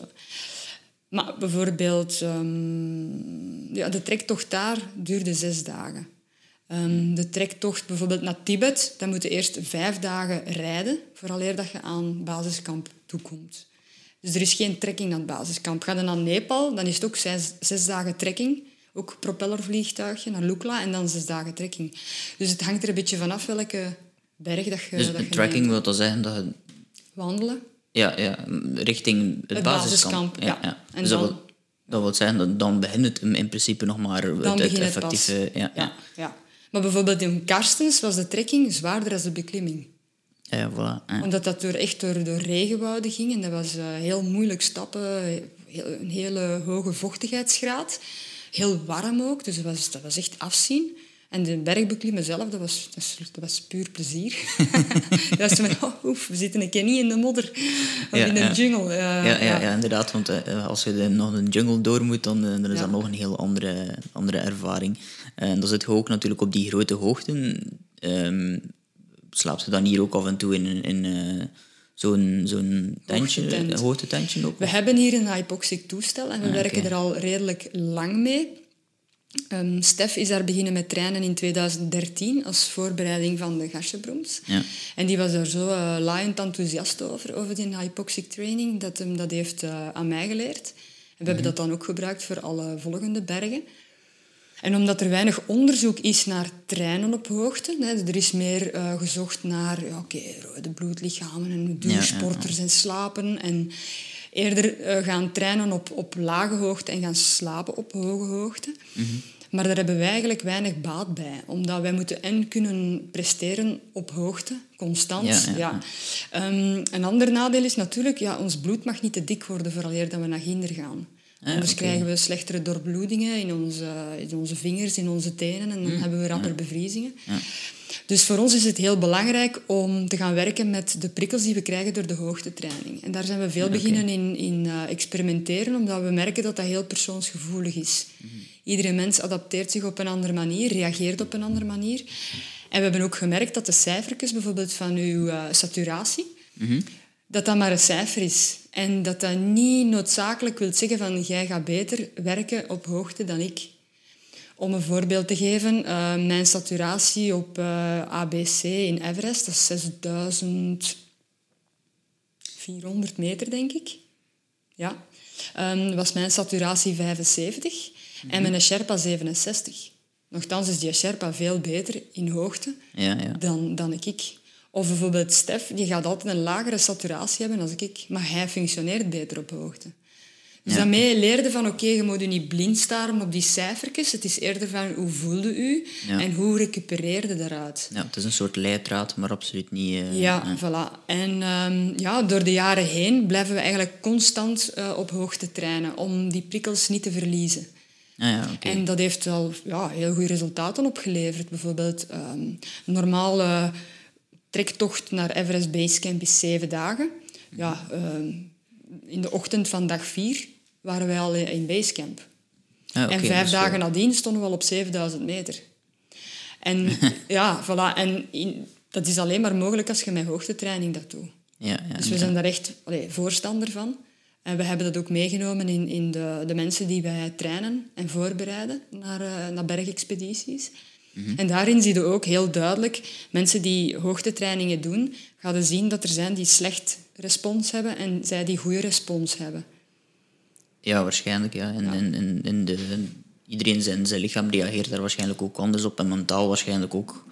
Speaker 3: Maar bijvoorbeeld, um, ja, de trektocht daar duurde zes dagen. Um, de trektocht bijvoorbeeld naar Tibet, dan moet je eerst vijf dagen rijden, vooraleer dat je aan basiskamp toekomt. Dus er is geen trekking naar het basiskamp. Ga je naar Nepal, dan is het ook zes, zes dagen trekking. Ook propellervliegtuigje naar Lukla en dan zes dagen trekking. Dus het hangt er een beetje vanaf welke berg dat je...
Speaker 2: Dus
Speaker 3: dat je
Speaker 2: tracking wil dat zeggen dat je...
Speaker 3: Wandelen.
Speaker 2: Ja, ja richting het,
Speaker 3: het
Speaker 2: basiskamp.
Speaker 3: basiskamp. ja. ja.
Speaker 2: En dus dan, dat, wil, dat wil zeggen, dat dan begint het in principe nog maar het, het effectieve...
Speaker 3: Het ja, ja. ja, Maar bijvoorbeeld in Karstens was de trekking zwaarder dan de beklimming.
Speaker 2: Ja, voilà. Ja.
Speaker 3: Omdat dat door, echt door, door regenwouden ging. En dat was uh, heel moeilijk stappen. Heel, een hele hoge vochtigheidsgraad. Heel warm ook. Dus dat was, dat was echt afzien. En de bergbeklimmen zelf, dat was, dat was puur plezier. dat was van, oh, oef, we zitten een keer niet in de modder of in een jungle. Uh,
Speaker 2: ja, ja, ja, inderdaad. Want uh, als je nog een jungle door moet, dan, uh, dan is dat nog een heel andere, andere ervaring. En dan zit je ook natuurlijk op die grote hoogten. Um, slaapt je dan hier ook af en toe in, in zo'n zo'n tentje, hoogtetentje ook?
Speaker 3: We hebben hier een hypoxic toestel en we ah, werken er al redelijk lang mee. Um, Stef is daar beginnen met trainen in 2013 als voorbereiding van de Gasjebroms.
Speaker 2: Ja.
Speaker 3: En die was er zo uh, laaiend enthousiast over, over die hypoxic training, dat hem dat heeft uh, aan mij geleerd. En we hebben mhm. dat dan ook gebruikt voor alle volgende bergen. En omdat er weinig onderzoek is naar trainen op hoogte, hè, er is meer uh, gezocht naar ja, okay, rode bloedlichamen en duursporters en slapen. En eerder uh, gaan trainen op, op lage hoogte en gaan slapen op hoge hoogte.
Speaker 2: Mhm.
Speaker 3: Maar daar hebben wij eigenlijk weinig baat bij. Omdat wij moeten en kunnen presteren op hoogte, constant.
Speaker 2: Ja, ja,
Speaker 3: ja. Um, een ander nadeel is natuurlijk, ja, ons bloed mag niet te dik worden vooraleer dat we naar ginder gaan. Anders okay. krijgen we slechtere doorbloedingen in onze, in onze vingers, in onze tenen en dan mm, hebben we rapper bevriezingen. Dus voor ons is het heel belangrijk om te gaan werken met de prikkels die we krijgen door de hoogtetraining. En daar zijn we veel beginnen in, in uh, experimenteren, omdat we merken dat dat heel persoonsgevoelig is. Iedere mens adapteert zich op een andere manier, reageert op een andere manier. En we hebben ook gemerkt dat de cijfertjes bijvoorbeeld van uw uh, saturatie, dat dat maar een cijfer is. En dat dat niet noodzakelijk wil zeggen van jij gaat beter werken op hoogte dan ik. Om een voorbeeld te geven, uh, mijn saturatie op uh, ABC in Everest, dat is 6400 meter, denk ik. Ja. Um, was mijn saturatie 75 mm-hmm. en mijn Sherpa 67. Nochtans is die Sherpa veel beter in hoogte ja, ja. Dan, dan ik. Of bijvoorbeeld Stef, die gaat altijd een lagere saturatie hebben dan ik, maar hij functioneert beter op hoogte. Dus ja. daarmee leerde van, oké, je moet je niet blind staren op die cijfertjes. Het is eerder van, hoe voelde u en hoe recupereerde daaruit.
Speaker 2: Ja, het is een soort leidraad, maar absoluut niet... Uh,
Speaker 3: ja, voilà. En um, ja, door de jaren heen blijven we eigenlijk constant uh, op hoogte trainen om die prikkels niet te verliezen.
Speaker 2: Ah, ja, okay.
Speaker 3: En dat heeft al ja, heel goede resultaten opgeleverd. Bijvoorbeeld um, een normale trektocht naar Everest Basecamp is zeven dagen. Ja, um, in de ochtend van dag vier waren wij al in Basecamp.
Speaker 2: Ah, okay,
Speaker 3: en vijf
Speaker 2: dus,
Speaker 3: dagen
Speaker 2: uh,
Speaker 3: nadien stonden we al op 7000 meter. En ja, voilà. En in, dat is alleen maar mogelijk als je met hoogtetraining dat doet.
Speaker 2: Ja, ja,
Speaker 3: dus we zijn daar echt allee, voorstander van. En we hebben dat ook meegenomen in, in de, de mensen die wij trainen en voorbereiden naar, uh, naar bergexpedities. Mm-hmm. En daarin zie je ook heel duidelijk, mensen die hoogtetrainingen doen, gaan zien dat er zijn die slecht respons hebben en zij die goede respons hebben.
Speaker 2: Ja, waarschijnlijk. Ja. En, ja. En, en, en de, iedereen zijn, zijn lichaam reageert daar waarschijnlijk ook anders op en mentaal waarschijnlijk ook.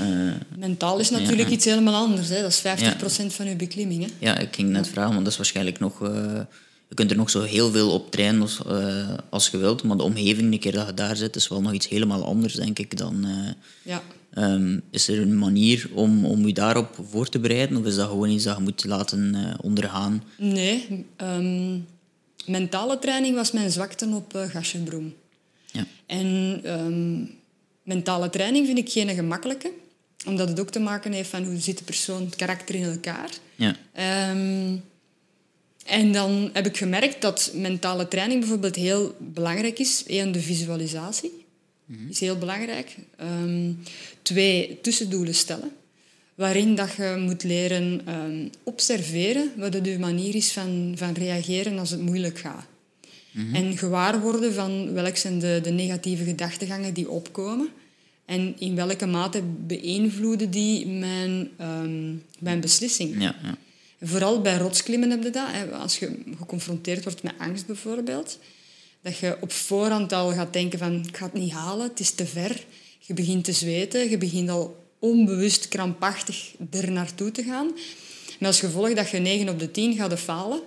Speaker 2: Uh,
Speaker 3: mentaal is natuurlijk ja. iets helemaal anders. Hè. Dat is 50% ja. van je beklimming. Hè.
Speaker 2: Ja, ik ging net vragen, want dat is waarschijnlijk nog... Uh, je kunt er nog zo heel veel op trainen als, uh, als je wilt, maar de omgeving, een keer dat je daar zit, is wel nog iets helemaal anders, denk ik, dan...
Speaker 3: ja.
Speaker 2: Um, is er een manier om, om je daarop voor te bereiden, of is dat gewoon iets dat je moet laten ondergaan?
Speaker 3: Nee, um, mentale training was mijn zwakte op uh.
Speaker 2: Ja.
Speaker 3: En um, mentale training vind ik geen gemakkelijke, omdat het ook te maken heeft van hoe zit de persoon, het karakter in elkaar.
Speaker 2: Ja.
Speaker 3: Um, en dan heb ik gemerkt dat mentale training bijvoorbeeld heel belangrijk is. Eén, de visualisatie mm-hmm. is heel belangrijk. Um, twee, tussendoelen stellen waarin dat je moet leren um, observeren wat de manier is van, van reageren als het moeilijk gaat. Mm-hmm. En gewaar worden van welke zijn de, de negatieve gedachtegangen die opkomen en in welke mate beïnvloeden die mijn, um, mijn beslissing.
Speaker 2: Ja, ja.
Speaker 3: Vooral bij rotsklimmen heb je dat. Hè. Als je geconfronteerd wordt met angst bijvoorbeeld, dat je op voorhand al gaat denken van ik ga het niet halen, het is te ver. Je begint te zweten, je begint al onbewust krampachtig er naartoe te gaan. Met als gevolg dat je 9 op de 10 gaat falen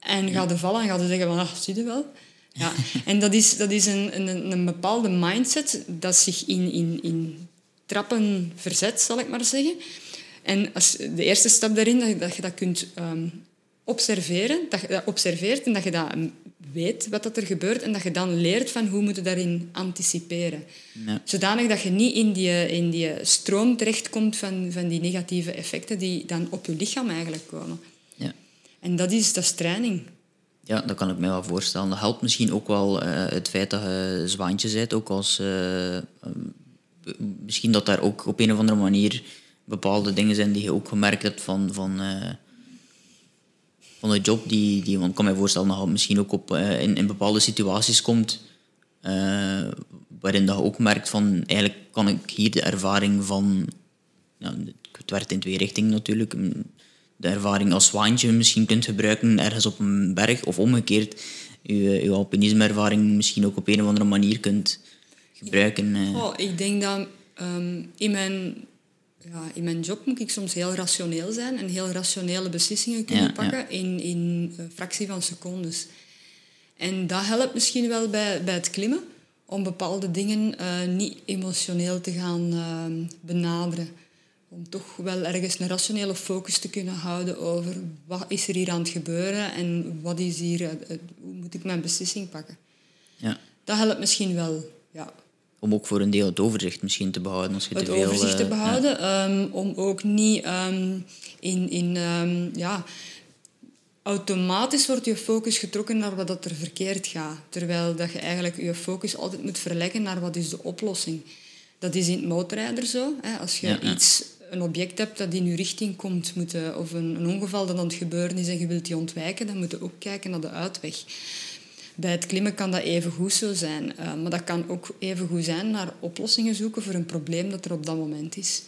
Speaker 3: en gaat vallen en gaat zeggen van, ah, zie je wel. Ja. En dat is, dat is een, een, een bepaalde mindset dat zich in, in, in trappen verzet, zal ik maar zeggen. En als, de eerste stap daarin, dat, dat je dat kunt um, observeren, dat je dat observeert en dat je dat weet wat dat er gebeurt en dat je dan leert van hoe moet je daarin anticiperen.
Speaker 2: Ja.
Speaker 3: Zodanig dat je niet in die, in die stroom terechtkomt van, van die negatieve effecten die dan op je lichaam eigenlijk komen.
Speaker 2: Ja.
Speaker 3: En dat is, dat is training.
Speaker 2: Ja, dat kan ik me wel voorstellen. Dat helpt misschien ook wel uh, het feit dat je zwaantje bent, ook als... Uh, misschien dat daar ook op een of andere manier bepaalde dingen zijn die je ook gemerkt hebt van... van uh, van de job die, die want ik kan me voorstellen dat je misschien ook op, uh, in, in bepaalde situaties komt uh, waarin dat je ook merkt van eigenlijk kan ik hier de ervaring van ja, het werkt in twee richtingen natuurlijk de ervaring als zwaantje misschien kunt gebruiken ergens op een berg of omgekeerd je, je alpinisme-ervaring misschien ook op een of andere manier kunt gebruiken.
Speaker 3: Oh, ik denk dat um, in mijn ja, in mijn job moet ik soms heel rationeel zijn en heel rationele beslissingen kunnen
Speaker 2: Ja,
Speaker 3: pakken
Speaker 2: ja.
Speaker 3: in, in een fractie van secondes. En dat helpt misschien wel bij, bij het klimmen, om bepaalde dingen eh, niet emotioneel te gaan eh, benaderen. Om toch wel ergens een rationele focus te kunnen houden over wat is er hier aan het gebeuren en wat is hier, eh, eh, hoe moet ik mijn beslissing pakken.
Speaker 2: Ja.
Speaker 3: Dat helpt misschien wel, ja.
Speaker 2: Om ook voor een deel het overzicht misschien te behouden. Als je
Speaker 3: het
Speaker 2: te veel,
Speaker 3: overzicht te
Speaker 2: eh, ja.
Speaker 3: behouden. ehm, om ook niet ehm, in... in ehm, ja, automatisch wordt je focus getrokken naar wat dat er verkeerd gaat. Terwijl dat je eigenlijk je focus altijd moet verleggen naar wat is de oplossing. Dat is in het motorrijder zo. Hè. Als je
Speaker 2: Ja, ja.
Speaker 3: iets, een object hebt dat in je richting komt, moet of een, een ongeval dat aan het gebeuren is en je wilt die ontwijken, dan moet je ook kijken naar de uitweg. Bij het klimmen kan dat even goed zo zijn. eh, maar dat kan ook even goed zijn naar oplossingen zoeken voor een probleem dat er op dat moment is.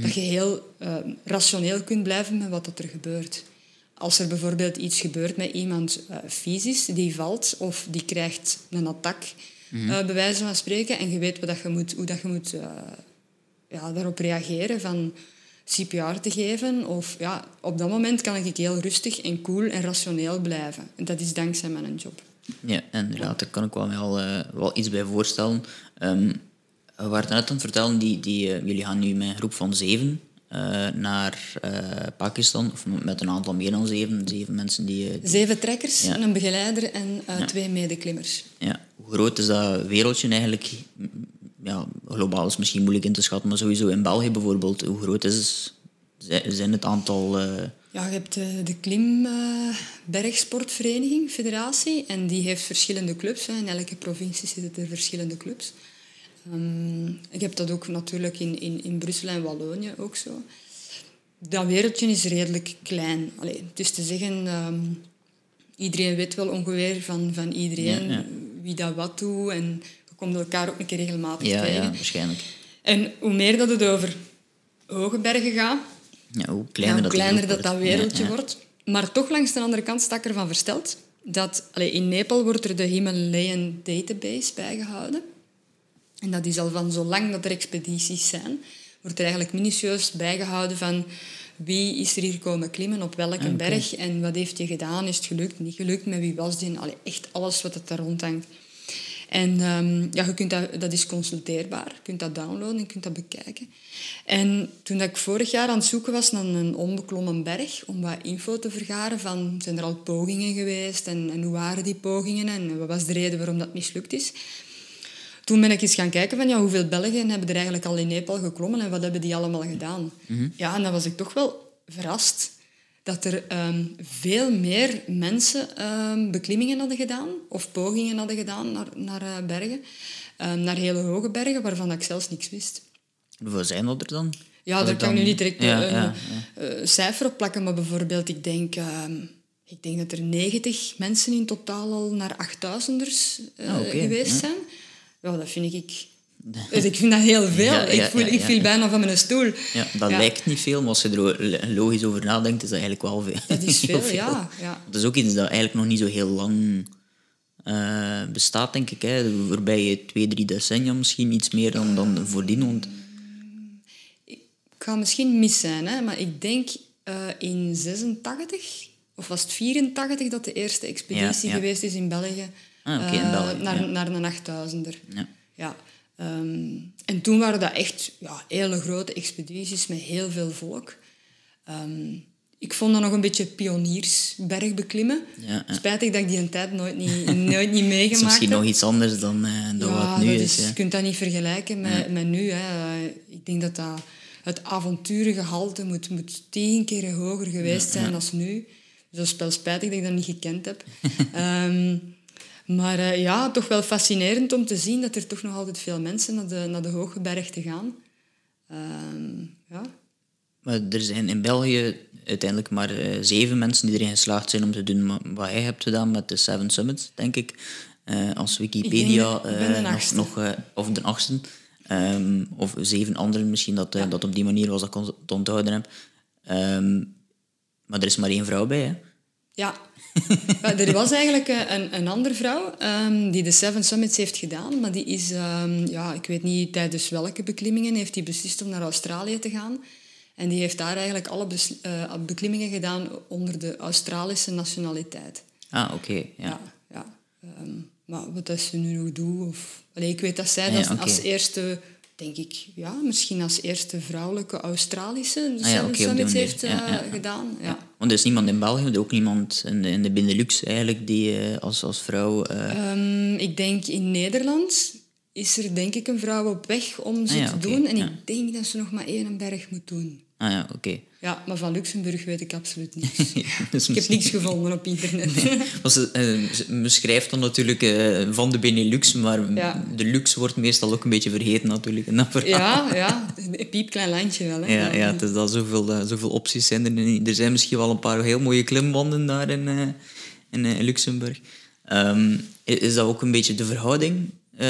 Speaker 3: Dat je heel eh, rationeel kunt blijven met wat er gebeurt. Als er bijvoorbeeld iets gebeurt met iemand eh, fysisch, die valt of die krijgt een attack, eh, bij wijze van spreken, en je weet wat dat je moet, hoe dat je moet ja, daarop reageren, van CPR te geven. Of, ja, op dat moment kan ik heel rustig en cool en rationeel blijven. En dat is dankzij mijn job.
Speaker 2: Ja, inderdaad, daar kan ik wel, wel, eh, wel iets bij voorstellen. Ehm, we waren net aan het vertellen, die, die, eh, jullie gaan nu met een groep van zeven eh, naar Pakistan, of met een aantal meer dan zeven, zeven mensen die... die-
Speaker 3: Zeven trekkers,
Speaker 2: Ja.
Speaker 3: een begeleider en twee medeklimmers.
Speaker 2: ja. Hoe groot is dat wereldje eigenlijk? Ja, globaal is misschien moeilijk in te schatten, maar sowieso in België bijvoorbeeld, hoe groot is zi- zijn het aantal... eh,
Speaker 3: Ja, je hebt eh, de Klim eh, Bergsportvereniging, federatie, en die heeft verschillende clubs. Hè. In elke provincie zitten er verschillende clubs. Ehm, ik heb dat ook natuurlijk in, in, in Brussel en Wallonië ook zo. Dat wereldje is redelijk klein. Allee, het is te zeggen, ehm, iedereen weet wel ongeveer van, van iedereen
Speaker 2: Ja, ja.
Speaker 3: wie dat wat doet. En je komt elkaar ook een keer regelmatig
Speaker 2: ja,
Speaker 3: tegen.
Speaker 2: ja, waarschijnlijk.
Speaker 3: En hoe meer dat het over hoge bergen gaat,
Speaker 2: Ja, hoe
Speaker 3: ja,
Speaker 2: kleiner,
Speaker 3: hoe
Speaker 2: dat,
Speaker 3: kleiner dat, wereldje
Speaker 2: Ja,
Speaker 3: wordt. Maar toch langs de andere kant sta ik ervan versteld dat allee, in Nepal wordt er de Himalayan Database bijgehouden. En dat is al van zolang dat er expedities zijn, wordt er eigenlijk minutieus bijgehouden van wie is er hier komen klimmen, op welke
Speaker 2: oké.
Speaker 3: berg en wat heeft je gedaan, is het gelukt, niet gelukt, met wie was die, allee, echt alles wat het daar rondhangt. En ehm, ja, je kunt dat, dat is consulteerbaar. Je kunt dat downloaden, je kunt dat bekijken. En toen dat ik vorig jaar aan het zoeken was naar een onbeklommen berg, om wat info te vergaren van, zijn er al pogingen geweest en, en hoe waren die pogingen en wat was de reden waarom dat mislukt is. Toen ben ik eens gaan kijken van ja, hoeveel Belgen hebben er eigenlijk al in Nepal geklommen en wat hebben die allemaal gedaan. Ja, en dan was ik toch wel verrast dat er ehm, veel meer mensen ehm, beklimmingen hadden gedaan of pogingen hadden gedaan naar, naar eh, bergen, ehm, naar hele hoge bergen, waarvan ik zelfs niks wist.
Speaker 2: Hoeveel zijn dat er dan?
Speaker 3: Ja, daar kan ik nu niet direct
Speaker 2: Ja,
Speaker 3: een
Speaker 2: ja,
Speaker 3: eh, cijfer op plakken, maar bijvoorbeeld, ik denk, ik denk dat er 90 mensen in totaal al naar 8000ers eh,
Speaker 2: Ah,
Speaker 3: geweest zijn. Ja, dat vind ik... Dus ik vind dat heel veel.
Speaker 2: Ja, ja,
Speaker 3: ik, voel,
Speaker 2: ja,
Speaker 3: ik viel bijna van mijn stoel.
Speaker 2: Ja, dat lijkt niet veel, maar als je er logisch over nadenkt, is dat eigenlijk wel veel.
Speaker 3: Dat is veel, ja.
Speaker 2: Het is ook iets dat eigenlijk nog niet zo heel lang eh, bestaat, denk ik. Hè. De voorbije twee, drie decennia misschien iets meer dan, dan voordien. Want,
Speaker 3: Ik ga misschien mis zijn, hè, maar ik denk eh, in 86 of was het 84 dat de eerste expeditie geweest is in België.
Speaker 2: Ah, in
Speaker 3: eh, naar, naar een 8000er.
Speaker 2: ja.
Speaker 3: Ehm, en toen waren dat echt ja, hele grote expedities met heel veel volk. Ehm, ik vond dat nog een beetje pioniersberg beklimmen.
Speaker 2: Ja, ja.
Speaker 3: Spijtig dat ik die een tijd nooit niet, nooit niet
Speaker 2: is
Speaker 3: meegemaakt
Speaker 2: misschien
Speaker 3: heb.
Speaker 2: nog iets anders dan, eh, dan
Speaker 3: ja,
Speaker 2: wat nu is.
Speaker 3: Je kunt dat niet vergelijken met, met nu. Hè. Eh, Ik denk dat, dat het avonturengehalte moet, moet tien keer hoger geweest zijn dan nu. Dus dat is wel spijtig dat ik dat niet gekend heb. Ehm, maar eh, ja, toch wel fascinerend om te zien dat er toch nog altijd veel mensen naar de, naar de hoge berg gaan. Ehm, ja.
Speaker 2: Maar er zijn in België uiteindelijk maar eh, zeven mensen die erin geslaagd zijn om te doen wa- wat jij hebt gedaan met de Seven Summits, denk ik. Eh, als Wikipedia
Speaker 3: Ik
Speaker 2: nog, nog of de achtste, Ehm, of zeven anderen misschien, dat, dat op die manier was dat ik te onthouden heb. Ehm, maar er is maar één vrouw bij, hè?
Speaker 3: Ja. Er was eigenlijk eh, een, een andere vrouw ehm, die de Seven Summits heeft gedaan, maar die is, ehm, ja, ik weet niet tijdens welke beklimmingen, heeft die beslist om naar Australië te gaan. En die heeft daar eigenlijk alle eh, beklimmingen gedaan onder de Australische nationaliteit.
Speaker 2: Ah, oké. ja.
Speaker 3: Ja, ja. Ehm, maar wat dat ze nu nog doet, of... Allee, ik weet dat zij
Speaker 2: ja,
Speaker 3: als, eerste, denk ik, ja, misschien als eerste vrouwelijke Australische de
Speaker 2: Ah ja,
Speaker 3: Summits heeft eh, gedaan. Ja.
Speaker 2: Want er is niemand in België, ook niemand in de, in de Benelux eigenlijk, die eh, als, als vrouw... eh,
Speaker 3: Ehm, ik denk in Nederland is er denk ik een vrouw op weg om ze
Speaker 2: Ah ja,
Speaker 3: te doen. En
Speaker 2: ja.
Speaker 3: ik denk dat ze nog maar één berg moet doen.
Speaker 2: Ah ja, oké.
Speaker 3: Ja, maar van Luxemburg weet ik absoluut niets.
Speaker 2: Dus
Speaker 3: ik heb niks gevonden op internet.
Speaker 2: Eh, ze beschrijft dan natuurlijk eh, van de Benelux, maar
Speaker 3: Ja.
Speaker 2: de luxe wordt meestal ook een beetje vergeten natuurlijk in dat verhaal.
Speaker 3: ja, ja, een piepklein landje wel. Hè.
Speaker 2: Ja, ja, het is dat zoveel, eh, zoveel opties zijn er niet. Er zijn misschien wel een paar heel mooie klimbanden daar in, eh, in, eh, Luxemburg. Ehm, is dat ook een beetje de verhouding? Eh,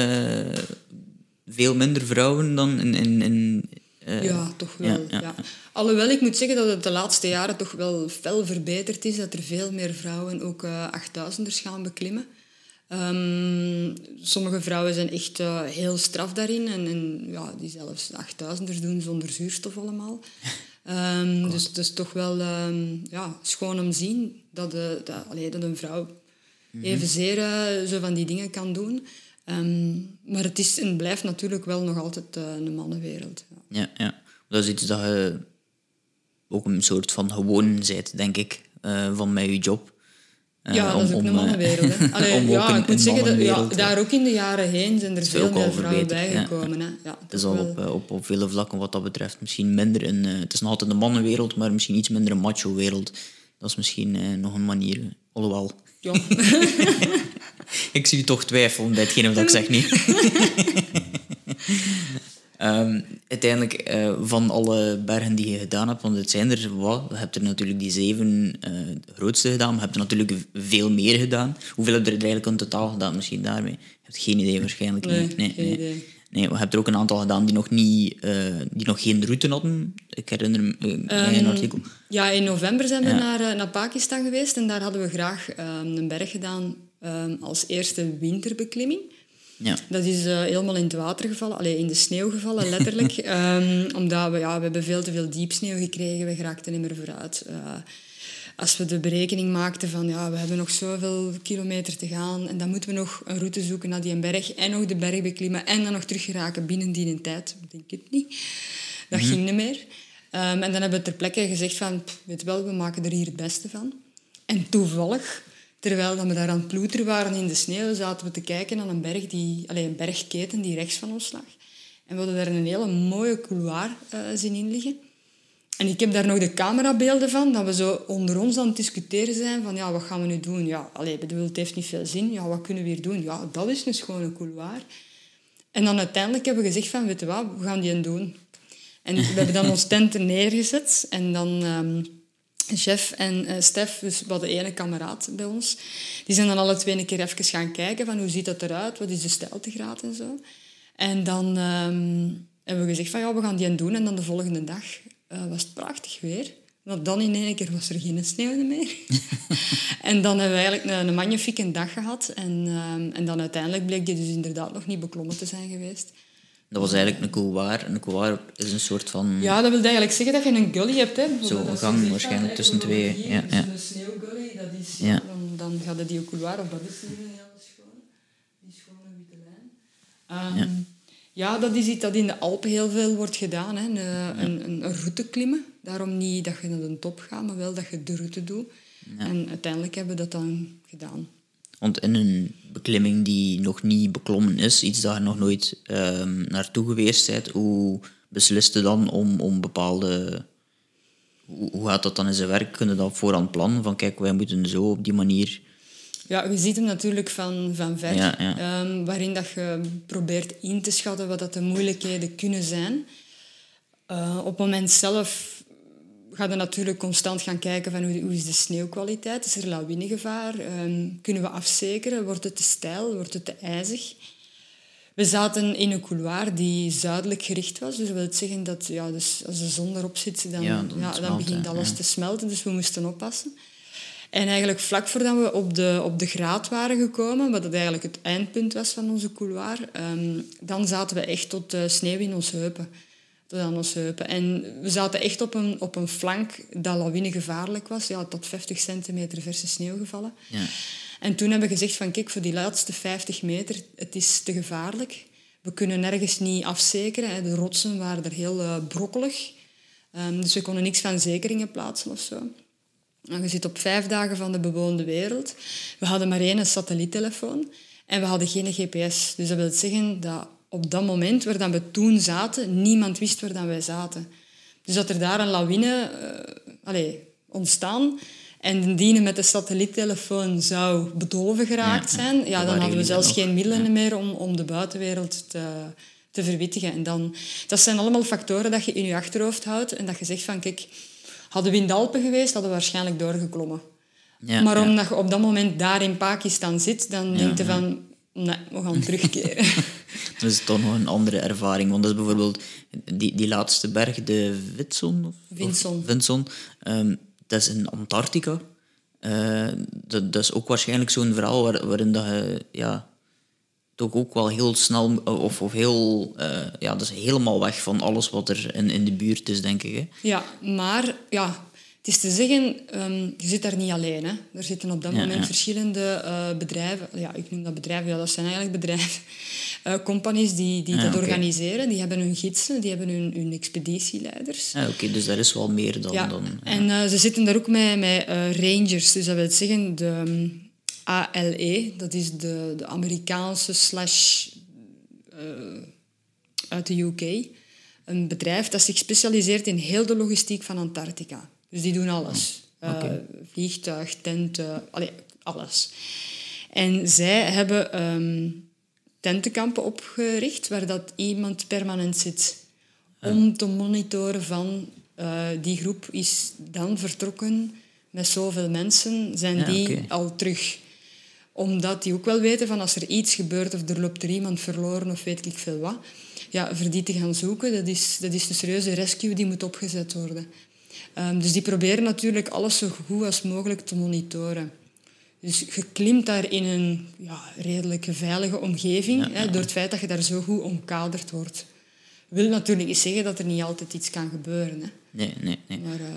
Speaker 2: veel minder vrouwen dan in... in, in eh,
Speaker 3: Ja, toch wel.
Speaker 2: ja,
Speaker 3: Ja,
Speaker 2: ja.
Speaker 3: Alhoewel ik moet zeggen dat het de laatste jaren toch wel fel verbeterd is. Dat er veel meer vrouwen ook eh 8000ers gaan beklimmen. Ehm, sommige vrouwen zijn echt eh, heel straf daarin. En, en ja, die zelfs 8000ers doen zonder zuurstof allemaal. Ehm, dus het is toch wel ehm, ja, schoon om te zien dat, de, dat, allee, dat een vrouw evenzeer eh, zo van die dingen kan doen. Maar het is en blijft natuurlijk wel nog altijd een mannenwereld. Ja.
Speaker 2: Ja, ja. Dat is iets dat je ook een soort van gewoon bent, denk ik, eh, van met je job. Eh,
Speaker 3: Ja, dat is ook
Speaker 2: om-
Speaker 3: een
Speaker 2: om, eh,
Speaker 3: mannenwereld. Allee,
Speaker 2: om
Speaker 3: ja, ik moet zeggen, dat, ja, daar ook in de jaren heen zijn er veel meer vrouwen
Speaker 2: ja,
Speaker 3: bijgekomen. Ja,
Speaker 2: Het is al op, op, op vele vlakken wat dat betreft misschien minder een... het is nog altijd een mannenwereld, maar misschien iets minder een macho-wereld. Dat is misschien nog een manier. Alhoewel,
Speaker 3: Ja.
Speaker 2: ik zie je toch twijfelen bij hetgene wat ik zeg niet. Ehm, uiteindelijk, eh, van alle bergen die je gedaan hebt, want het zijn er wat, je hebt er natuurlijk die zeven eh, grootste gedaan, maar je hebt er natuurlijk veel meer gedaan. Hoeveel heb je er eigenlijk in totaal gedaan, misschien daarmee? Je hebt geen idee waarschijnlijk.
Speaker 3: Nee,
Speaker 2: niet. nee, nee.
Speaker 3: idee.
Speaker 2: Nee, je hebt er ook een aantal gedaan die nog, niet, eh, die nog geen route hadden. Ik herinner me een artikel.
Speaker 3: Ja, in november zijn we
Speaker 2: Ja.
Speaker 3: naar, naar Pakistan geweest en daar hadden we graag ehm, een berg gedaan ehm, als eerste winterbeklimming.
Speaker 2: Ja.
Speaker 3: Dat is eh, helemaal in het water gevallen, alleen in de sneeuw gevallen, letterlijk. Ehm, omdat we, ja, we hebben veel te veel diepsneeuw gekregen, we geraakten niet meer vooruit. Eh, als we de berekening maakten van ja, we hebben nog zoveel kilometer te gaan en dan moeten we nog een route zoeken naar die berg en nog de berg beklimmen en dan nog terug geraken binnen die tijd, denk ik niet. Dat ging niet meer. Ehm, en dan hebben we ter plekke gezegd van, "Pff, weet wel, we maken er hier het beste van. En toevallig, terwijl dat we daar aan het ploeteren waren in de sneeuw, zaten we te kijken naar een berg, die, allez, een bergketen die rechts van ons lag. En we hadden daar een hele mooie couloir eh, zien in liggen. En ik heb daar nog de camerabeelden van, dat we zo onder ons aan het discussiëren zijn van ja, wat gaan we nu doen? Ja, allee, bedoel, het heeft niet veel zin. Ja, wat kunnen we hier doen? Ja, dat is een schone couloir. En dan uiteindelijk hebben we gezegd van, weet wat, we gaan die doen. En we hebben dan ons tent er neergezet en dan... ehm, Chef en eh, Stef, dus we hadden ene kameraad bij ons, die zijn dan alle twee een keer even gaan kijken van hoe ziet dat eruit, wat is de stijltegraad en zo. En dan ehm, hebben we gezegd van ja, we gaan die een doen. En dan de volgende dag eh, was het prachtig weer. Maar dan in één keer was er geen sneeuw meer. en dan hebben we eigenlijk een, een magnifieke dag gehad. En, ehm, en dan uiteindelijk bleek die dus inderdaad nog niet beklommen te zijn geweest.
Speaker 2: Dat was eigenlijk een couloir. Een couloir is een soort van...
Speaker 3: Ja, dat wil eigenlijk zeggen dat je een gully hebt. Hè.
Speaker 2: Zo, een gang
Speaker 3: gezegd,
Speaker 2: waarschijnlijk tussen twee, ja,
Speaker 3: dus
Speaker 2: ja.
Speaker 3: een sneeuwgully, dat is...
Speaker 2: Ja.
Speaker 3: Dan, dan gaat het die couloir, of dat is een hele schone. Die schone witte lijn. Ehm, ja. dat is iets dat in de Alpen heel veel wordt gedaan. Hè. Een, een, een, een route klimmen. Daarom niet dat je naar de top gaat, maar wel dat je de route doet. En uiteindelijk hebben we dat dan gedaan.
Speaker 2: Want in een beklimming die nog niet beklommen is, iets dat je nog nooit ehm, naartoe geweest bent, hoe beslist je dan om, om bepaalde... Hoe, hoe gaat dat dan in zijn werk? Kunnen dat voorhand plannen? Van kijk, wij moeten zo op die manier...
Speaker 3: Ja, je ziet hem natuurlijk van, van ver,
Speaker 2: Ja, ja.
Speaker 3: ehm, waarin dat je probeert in te schatten wat dat de moeilijkheden kunnen zijn. Eh, op het moment zelf ga je natuurlijk constant gaan kijken van hoe, hoe is de sneeuwkwaliteit, is er lawinegevaar, Ehm, kunnen we afzekeren, wordt het te steil, wordt het te ijzig. We zaten in een couloir die zuidelijk gericht was. Dus dat wil zeggen dat ja, dus als de zon erop zit, dan,
Speaker 2: Ja,
Speaker 3: ja,
Speaker 2: dan
Speaker 3: begint alles
Speaker 2: ja.
Speaker 3: te smelten. Dus we moesten oppassen. En eigenlijk vlak voordat we op de, op de graad waren gekomen, wat dat eigenlijk het eindpunt was van onze couloir, ehm, dan zaten we echt tot de sneeuw in onze heupen. Tot aan onze heupen. En we zaten echt op een, op een flank dat lawinegevaarlijk was. Ja, tot 50 centimeter verse sneeuw gevallen.
Speaker 2: Ja.
Speaker 3: En toen hebben we gezegd van kijk, voor die laatste 50 meter, het is te gevaarlijk. We kunnen nergens niet afzekeren. hè. De rotsen waren er heel eh, brokkelig. Ehm, dus we konden niks van zekeringen plaatsen of zo. En je zit op vijf dagen van de bewoonde wereld. We hadden maar één satelliettelefoon en we hadden geen GPS. Dus dat wil zeggen dat op dat moment waar dan we toen zaten, niemand wist waar dan wij zaten. Dus dat er daar een lawine uh, allez, ontstaan en dienen met de satelliettelefoon zou bedolven geraakt zijn, ja, dan hadden we zelfs geen middelen meer om, om de buitenwereld te, te verwittigen. En dan, dat zijn allemaal factoren dat je in je achterhoofd houdt en dat je zegt van, kijk, hadden we in de Alpen geweest, hadden we waarschijnlijk doorgeklommen. Ja, maar omdat je op dat moment daar in Pakistan zit, dan denk je van, nee, we gaan terugkeren.
Speaker 2: dat is toch nog een andere ervaring. Want dat is bijvoorbeeld die, die laatste berg, de Vitson? Of,
Speaker 3: Vinson.
Speaker 2: Vinson um, dat is in Antarctica. Uh, dat, dat, is ook waarschijnlijk zo'n verhaal waar, waarin dat je ja, toch ook wel heel snel of, of heel uh, ja, dat is helemaal weg van alles wat er in, in de buurt is, denk ik. Hè?
Speaker 3: Ja, maar ja, het is te zeggen, um, je zit daar niet alleen. Hè. Er zitten op dat moment verschillende uh, bedrijven. Ja, ik noem dat bedrijven, ja, dat zijn eigenlijk bedrijven. Uh, companies die, die dat organiseren. Die hebben hun gidsen, die hebben hun, hun expeditieleiders.
Speaker 2: Ja, Oké, dus daar is wel meer dan...
Speaker 3: Ja.
Speaker 2: dan
Speaker 3: En uh, ze zitten daar ook met, met rangers. Dus dat wil zeggen, de um, ALE, dat is de, de Amerikaanse slash... uit de UK. Een bedrijf dat zich specialiseert in heel de logistiek van Antarctica. Dus die doen alles. Oh, okay. uh, vliegtuig, tenten, allee, alles. En zij hebben um, tentenkampen opgericht waar dat iemand permanent zit. Om te monitoren van uh, die groep is dan vertrokken met zoveel mensen, zijn ja, die okay. al terug. Omdat die ook wel weten van als er iets gebeurt of er loopt er iemand verloren of weet ik veel wat, ja, voor die te gaan zoeken, dat is, dat is een serieuze rescue die moet opgezet worden. Um, dus die proberen natuurlijk alles zo goed als mogelijk te monitoren. Dus je klimt daar in een ja, redelijk veilige omgeving, ja, ja. Hè, door het feit dat je daar zo goed omkaderd wordt. wil natuurlijk niet zeggen dat er niet altijd iets kan gebeuren. Hè.
Speaker 2: Nee, nee, nee.
Speaker 3: Maar uh,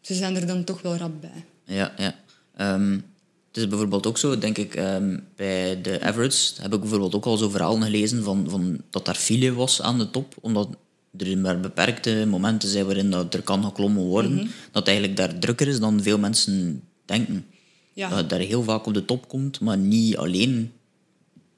Speaker 3: ze zijn er dan toch wel rap bij.
Speaker 2: Ja, ja. Um, het is bijvoorbeeld ook zo, denk ik, um, bij de Everest heb ik bijvoorbeeld ook al zo verhalen gelezen van, van dat daar file was aan de top, omdat er maar beperkte momenten zijn waarin dat er kan geklommen worden, mm -hmm. dat eigenlijk daar drukker is dan veel mensen denken. Ja. Dat daar heel vaak op de top komt, maar niet alleen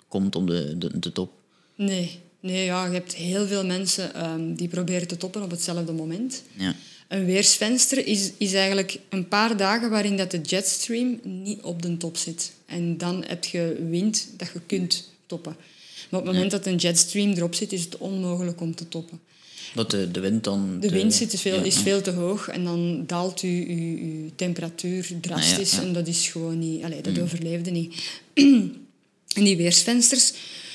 Speaker 2: komt op de, de, de top.
Speaker 3: Nee, nee ja, je hebt heel veel mensen um, die proberen te toppen op hetzelfde moment.
Speaker 2: Ja.
Speaker 3: Een weersvenster is, is eigenlijk een paar dagen waarin dat de jetstream niet op de top zit. En dan heb je wind dat je kunt toppen. Maar op het moment dat een jetstream erop zit, is het onmogelijk om te toppen.
Speaker 2: Dat de, de wind dan...
Speaker 3: De wind zit is, veel, ja, is veel te hoog en dan daalt uw, uw, uw temperatuur drastisch. En dat is gewoon niet... Allee, dat mm. overleefde niet. en die weersvensters...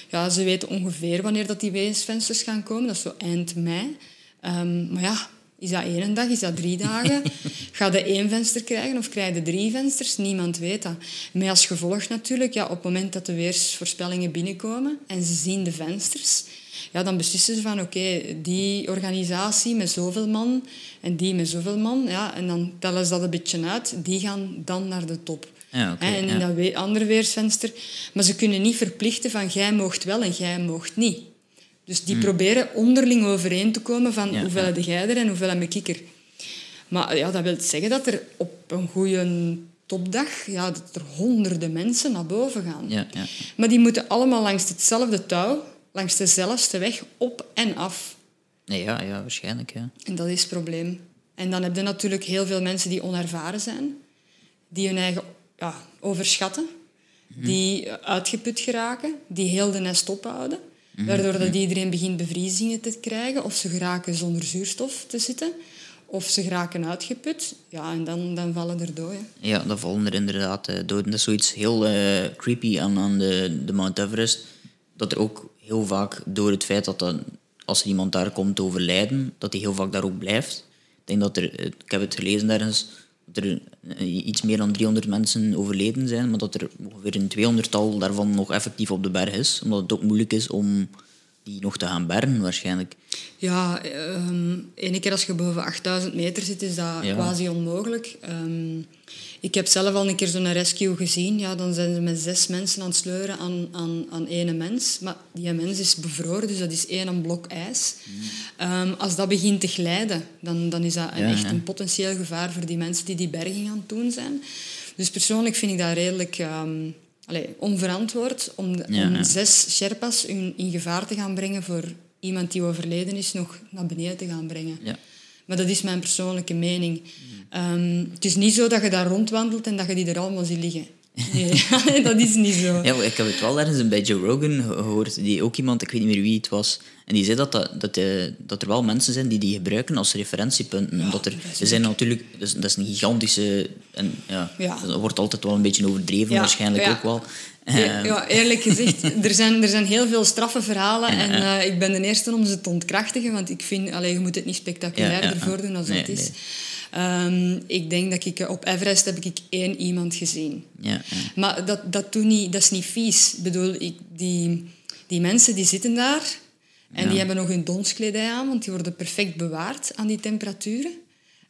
Speaker 3: Ja, ze weten ongeveer wanneer dat die weersvensters gaan komen. Dat is zo eind mei. Um, maar ja, is dat één dag? Is dat drie dagen? Ga je één venster krijgen of krijg je drie vensters? Niemand weet dat. Met als gevolg natuurlijk, ja, op het moment dat de weersvoorspellingen binnenkomen en ze zien de vensters ja, dan beslissen ze van oké, okay, die organisatie met zoveel man en die met zoveel man, ja, en dan tellen ze dat een beetje uit, die gaan dan naar de top.
Speaker 2: Ja, okay,
Speaker 3: en in
Speaker 2: ja.
Speaker 3: dat andere weersvenster. Maar ze kunnen niet verplichten van jij moogt wel en jij moogt niet. Dus die hmm. proberen onderling overeen te komen van ja, hoeveel heb jij er en hoeveel heb ik er. Maar ja, dat wil zeggen dat er op een goede topdag ja, dat er honderden mensen naar boven gaan.
Speaker 2: Ja, ja.
Speaker 3: Maar die moeten allemaal langs hetzelfde touw langs dezelfde weg op en af.
Speaker 2: Nee, ja, ja, waarschijnlijk. Ja.
Speaker 3: En dat is het probleem. En dan heb je natuurlijk heel veel mensen die onervaren zijn, die hun eigen ja, overschatten, mm. die uitgeput geraken, die heel de nest ophouden, mm. waardoor dat iedereen begint bevriezingen te krijgen of ze geraken zonder zuurstof te zitten. Of ze geraken uitgeput, ja, en dan, dan vallen er doden.
Speaker 2: Ja, dan vallen er inderdaad uh, doden. Dat is zoiets heel uh, creepy aan, aan de, de Mount Everest. Dat er ook heel vaak door het feit dat dan, als er iemand daar komt te overlijden, dat hij heel vaak daar ook blijft. Ik denk dat er, ik heb het gelezen ergens, dat er iets meer dan 300 mensen overleden zijn, maar dat er ongeveer een 200-tal daarvan nog effectief op de berg is, omdat het ook moeilijk is om die nog te gaan bergen waarschijnlijk.
Speaker 3: Ja, um, ene keer als je boven 8000 meter zit, is dat ja. quasi onmogelijk. Um, ik heb zelf al een keer zo'n rescue gezien. Ja, dan zijn ze met zes mensen aan het sleuren aan, aan, aan één mens. Maar die mens is bevroren, dus dat is één blok ijs. Mm. Um, als dat begint te glijden, dan, dan is dat een, ja, echt een potentieel gevaar voor die mensen die die berging aan het doen zijn. Dus persoonlijk vind ik dat redelijk... Um, allee, onverantwoord om, de-
Speaker 2: Ja,
Speaker 3: om
Speaker 2: ja.
Speaker 3: zes Sherpas in, in gevaar te gaan brengen voor iemand die overleden is nog naar beneden te gaan brengen.
Speaker 2: Ja.
Speaker 3: Maar dat is mijn persoonlijke mening. Ehm, het is niet zo dat je daar rondwandelt en dat je die er allemaal ziet liggen. Nee, dat is niet zo.
Speaker 2: Ja, ik heb het wel ergens bij Joe Rogan ge- gehoord, die ook iemand, ik weet niet meer wie het was, en die zei dat, dat, dat, eh, dat er wel mensen zijn die die gebruiken als referentiepunten. omdat er, er zijn natuurlijk, dus, dat is een gigantische, en ja,
Speaker 3: Ja.
Speaker 2: dat wordt altijd wel een beetje overdreven,
Speaker 3: Ja,
Speaker 2: waarschijnlijk
Speaker 3: ja.
Speaker 2: ook wel.
Speaker 3: Ja,
Speaker 2: Eh,
Speaker 3: ja, eerlijk gezegd, er zijn, er zijn heel veel straffe verhalen
Speaker 2: Ja,
Speaker 3: en
Speaker 2: ja.
Speaker 3: eh, ik ben de eerste om ze te ontkrachtigen, want ik vind, allee, je moet het niet spectaculair
Speaker 2: Ja, ja,
Speaker 3: ervoor
Speaker 2: ja.
Speaker 3: doen als
Speaker 2: Nee,
Speaker 3: het is.
Speaker 2: nee.
Speaker 3: Ehm, ik denk dat ik op Everest heb ik één iemand gezien.
Speaker 2: ja, ja.
Speaker 3: Maar dat, dat, doet niet, dat is niet vies. Ik bedoel, ik, die, die mensen die zitten daar en die hebben nog hun donskledij aan, want die worden perfect bewaard aan die temperaturen.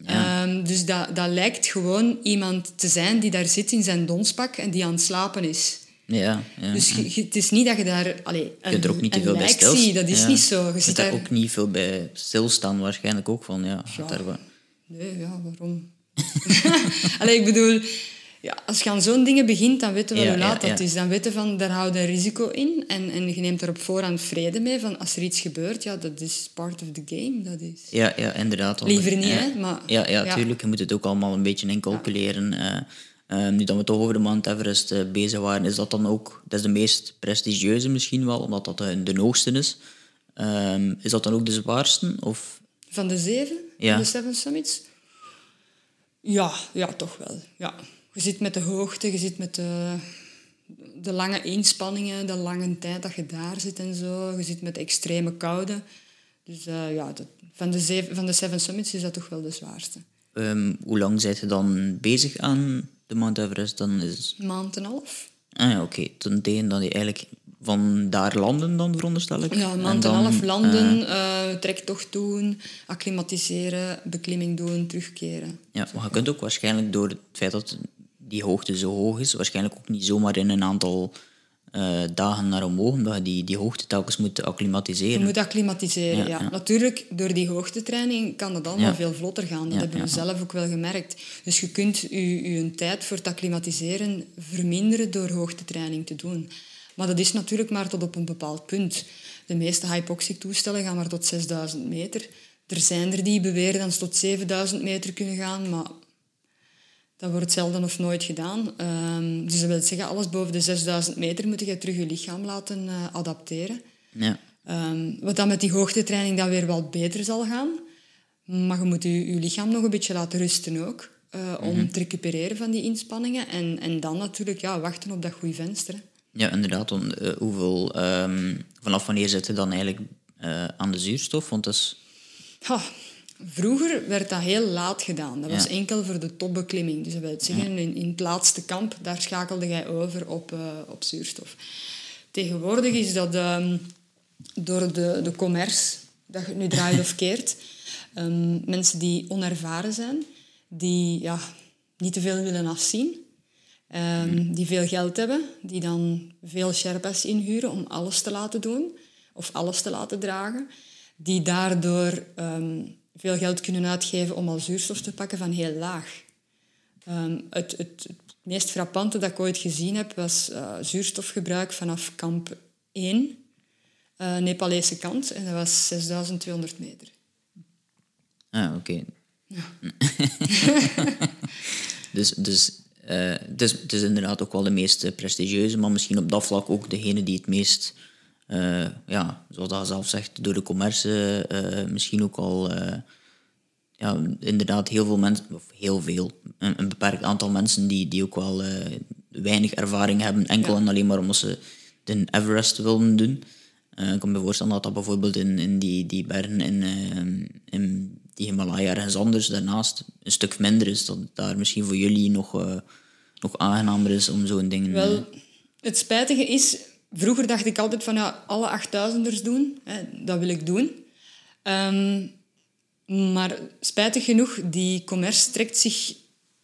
Speaker 3: Ehm, dus dat, dat lijkt gewoon iemand te zijn die daar zit in zijn donspak en die aan het slapen is.
Speaker 2: ja, ja.
Speaker 3: Dus je- je- het is niet dat je daar allee,
Speaker 2: je
Speaker 3: een,
Speaker 2: kunt er ook niet te veel bij stilstaan.
Speaker 3: ziet. Dat is
Speaker 2: Ja.
Speaker 3: niet zo. Je
Speaker 2: Je
Speaker 3: zit
Speaker 2: daar ook niet veel bij stilstaan, waarschijnlijk ook van, ja.
Speaker 3: Ja.
Speaker 2: Daar
Speaker 3: Nee, ja, waarom? allee, ik bedoel, ja, als je aan zo'n dingen begint, dan weten we
Speaker 2: Ja,
Speaker 3: hoe laat
Speaker 2: ja,
Speaker 3: dat
Speaker 2: ja.
Speaker 3: is. Dan weten van, daar houdt een risico in. En, en je neemt er op voorhand vrede mee. Van, als er iets gebeurt, ja, dat is part of the game. Dat is...
Speaker 2: Ja, ja, inderdaad.
Speaker 3: Liever niet,
Speaker 2: ja.
Speaker 3: hè, maar-
Speaker 2: Ja, ja, tuurlijk. Je moet het ook allemaal een beetje incalculeren. Eh, eh, nu dat we toch over de Mount Everest eh, bezig waren, is dat dan ook... Dat is de meest prestigieuze misschien wel, omdat dat de, de hoogste is. Ehm, is dat dan ook de zwaarste? Of...
Speaker 3: Van de zeven?
Speaker 2: Ja.
Speaker 3: Van de Seven Summits? Ja, ja, toch wel. Ja. Je zit met de hoogte, je zit met de, de lange inspanningen, de lange tijd dat je daar zit en zo. Je zit met de extreme koude. Dus eh, ja, dat, van, de zeven, van de Seven Summits is dat toch wel de zwaarste.
Speaker 2: ehm, hoe lang zijt je dan bezig aan de Mount Everest? Dan is...
Speaker 3: Een maand en een half.
Speaker 2: Ah ja, oké. Dat je eigenlijk van daar landen dan, veronderstel ik?
Speaker 3: Ja, een maand en
Speaker 2: dan,
Speaker 3: een half
Speaker 2: eh,
Speaker 3: landen, eh, trektocht doen, acclimatiseren, beklimming doen, terugkeren.
Speaker 2: Ja, maar je kunt ook waarschijnlijk door het feit dat die hoogte zo hoog is, waarschijnlijk ook niet zomaar in een aantal eh, dagen naar omhoog, omdat je die, die hoogte telkens moet
Speaker 3: Je
Speaker 2: acclimatiseren.
Speaker 3: moet acclimatiseren,
Speaker 2: Ja,
Speaker 3: ja.
Speaker 2: ja.
Speaker 3: Natuurlijk, door die hoogtetraining kan dat allemaal
Speaker 2: Ja.
Speaker 3: veel vlotter gaan. Dat hebben we zelf ook wel gemerkt. Dus je kunt je, je tijd voor het acclimatiseren verminderen door hoogtetraining te doen. Maar dat is natuurlijk maar tot op een bepaald punt. De meeste hypoxic-toestellen gaan maar tot 6000 meter. Er zijn er die beweren dat ze tot 7000 meter kunnen gaan, maar dat wordt zelden of nooit gedaan. Ehm, dus dat wil zeggen, alles boven de 6000 meter moet je terug je lichaam laten eh, adapteren.
Speaker 2: Ja.
Speaker 3: Ehm, wat dan met die hoogtetraining dan weer wel beter zal gaan. Maar je moet je, je lichaam nog een beetje laten rusten ook. eh, om te recupereren van die inspanningen. En, en dan natuurlijk ja, wachten op dat goede venster. hè.
Speaker 2: Ja, inderdaad. Want, eh, hoeveel, ehm, vanaf wanneer zit je dan eigenlijk eh, aan de zuurstof? Want dat is...
Speaker 3: Ha, vroeger werd dat heel laat gedaan. Dat was enkel voor de topbeklimming. Dus dat wil zeggen, in, in het laatste kamp, daar schakelde jij over op, eh, op zuurstof. Tegenwoordig is dat ehm, door de, de commerce, dat je het nu draait of keert, ehm, mensen die onervaren zijn, die ja, niet te veel willen afzien, ehm, die veel geld hebben, die dan veel Sherpas inhuren om alles te laten doen of alles te laten dragen, die daardoor ehm, veel geld kunnen uitgeven om al zuurstof te pakken van heel laag. Ehm, het, het, het meest frappante dat ik ooit gezien heb was eh, zuurstofgebruik vanaf kamp 1, eh, Nepalese kant, en dat was 6200 meter.
Speaker 2: Ah, oké. dus dus eh, het, is, het is inderdaad ook wel de meest eh, prestigieuze, maar misschien op dat vlak ook degene die het meest, eh, ja, zoals dat zelf zegt, door de commerce misschien ook al, ja, inderdaad heel veel mensen, of heel veel, een, een beperkt aantal mensen die, die ook wel weinig ervaring hebben, enkel
Speaker 3: Ja.
Speaker 2: en alleen maar omdat ze de Everest willen doen. Ik kan me voorstellen dat dat bijvoorbeeld in, in die, die bergen in, in die Himalaya ergens anders daarnaast een stuk minder is. Dat het daar misschien voor jullie nog, eh, nog aangenamer is om zo'n ding... eh,
Speaker 3: Wel, het spijtige is, vroeger dacht ik altijd van ja, alle 8000ers doen, hè, dat wil ik doen. Ehm, maar spijtig genoeg, die commerce trekt zich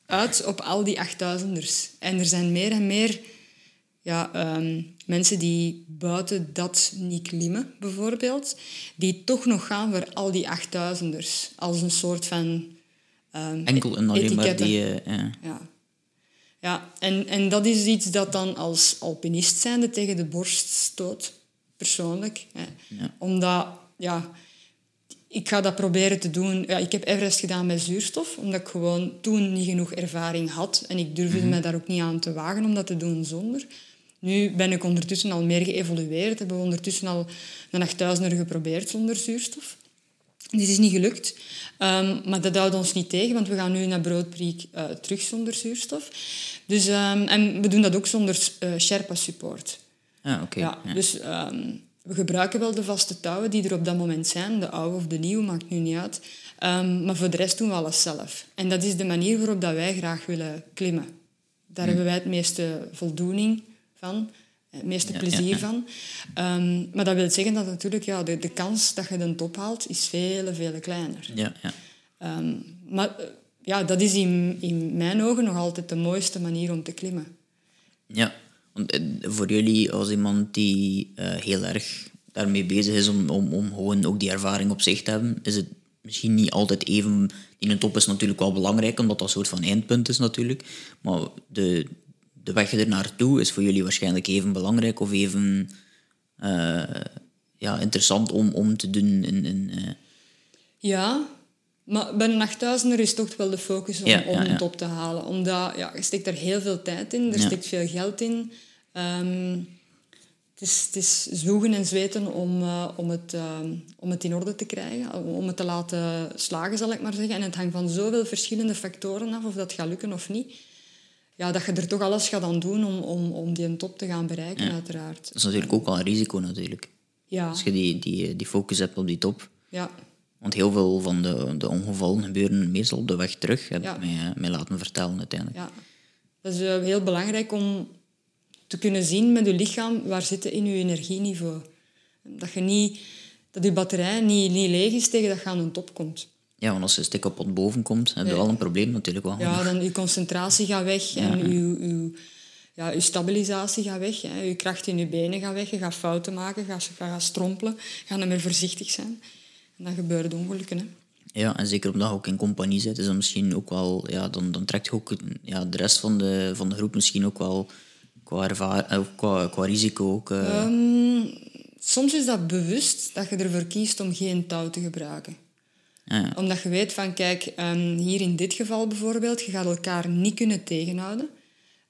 Speaker 3: uit op al die 8000ers. En er zijn meer en meer ja, ehm, mensen die buiten dat niet klimmen, bijvoorbeeld, die toch nog gaan voor al die 8000ers als een soort van ehm,
Speaker 2: enkel en alleen maar
Speaker 3: etiketten.
Speaker 2: die... eh, ja.
Speaker 3: Ja. Ja, en, en dat is iets dat dan als alpinist zijnde tegen de borst stoot, persoonlijk. Hè. Omdat, ja, ik ga dat proberen te doen. Ja, ik heb Everest gedaan met zuurstof, omdat ik gewoon toen niet genoeg ervaring had. En ik durfde me daar ook niet aan te wagen om dat te doen zonder. Nu ben ik ondertussen al meer geëvolueerd. Hebben we ondertussen al een 8000er geprobeerd zonder zuurstof. Dit is niet gelukt. Um, maar dat houdt ons niet tegen, want we gaan nu naar Broodpriek uh, terug zonder zuurstof. Dus, um, en we doen dat ook zonder uh, Sherpa-support.
Speaker 2: Ah, oké.
Speaker 3: Ja,
Speaker 2: ja.
Speaker 3: Dus um, we gebruiken wel de vaste touwen die er op dat moment zijn. De oude of de nieuwe, maakt nu niet uit. maar voor de rest doen we alles zelf. En dat is de manier waarop dat wij graag willen klimmen. Daar hebben wij het meeste voldoening van het meeste plezier van. Um, maar dat wil zeggen dat natuurlijk ja, de, de kans dat je de top haalt, is veel, veel kleiner.
Speaker 2: Ja, ja.
Speaker 3: Um, maar ja, dat is in, in mijn ogen nog altijd de mooiste manier om te klimmen.
Speaker 2: Ja, want voor jullie als iemand die uh, heel erg daarmee bezig is om, om, om gewoon ook die ervaring op zich te hebben, is het misschien niet altijd even... Die een top is natuurlijk wel belangrijk, omdat dat een soort van eindpunt is natuurlijk. Maar de, de weg er naartoe is voor jullie waarschijnlijk even belangrijk of even uh, ja, interessant om, om te doen. In, in, uh...
Speaker 3: Ja, maar bij een 8000er is toch wel de focus om, ja, om het op te halen. Omdat ja, je steekt er heel veel tijd in, er steekt veel geld in. Um, het, is, het is zwoegen en zweten om, uh, om, het, om het in orde te krijgen, om het te laten slagen, zal ik maar zeggen. En het hangt van zoveel verschillende factoren af of dat gaat lukken of niet ja, dat je er toch alles gaat aan doen om, om, om die top te gaan bereiken, uiteraard.
Speaker 2: Dat is natuurlijk ook wel een risico, natuurlijk.
Speaker 3: Ja.
Speaker 2: Als je die, die, die focus hebt op die top.
Speaker 3: Ja.
Speaker 2: Want heel veel van de, de ongevallen gebeuren meestal op de weg terug, heb ik mij, mij laten vertellen uiteindelijk.
Speaker 3: Ja. Dat is uh, heel belangrijk om te kunnen zien met je lichaam waar zit in je energieniveau. Dat, je niet, dat je batterij niet, niet leeg is tegen dat je aan een top komt.
Speaker 2: Ja, want als je stik op boven komt, heb je wel een probleem natuurlijk wel.
Speaker 3: Ja, dan je concentratie gaat weg en ja. je, ja, je stabilisatie gaat weg. Hè. Je kracht in je benen gaat weg. Je gaat fouten maken, je gaat, je gaat strompelen, je gaat niet meer voorzichtig zijn. En dan gebeuren ongelukken. Hè.
Speaker 2: Ja, en zeker omdat je ook in compagnie zit, is dat misschien ook wel... Ja, dan, dan trekt je ook ja, de rest van de, van de groep misschien ook wel qua, ervaar, of qua, qua risico ook... Uh...
Speaker 3: Um, soms is dat bewust dat je ervoor kiest om geen touw te gebruiken.
Speaker 2: Ja.
Speaker 3: Omdat je weet van, kijk, um, hier in dit geval bijvoorbeeld, je gaat elkaar niet kunnen tegenhouden.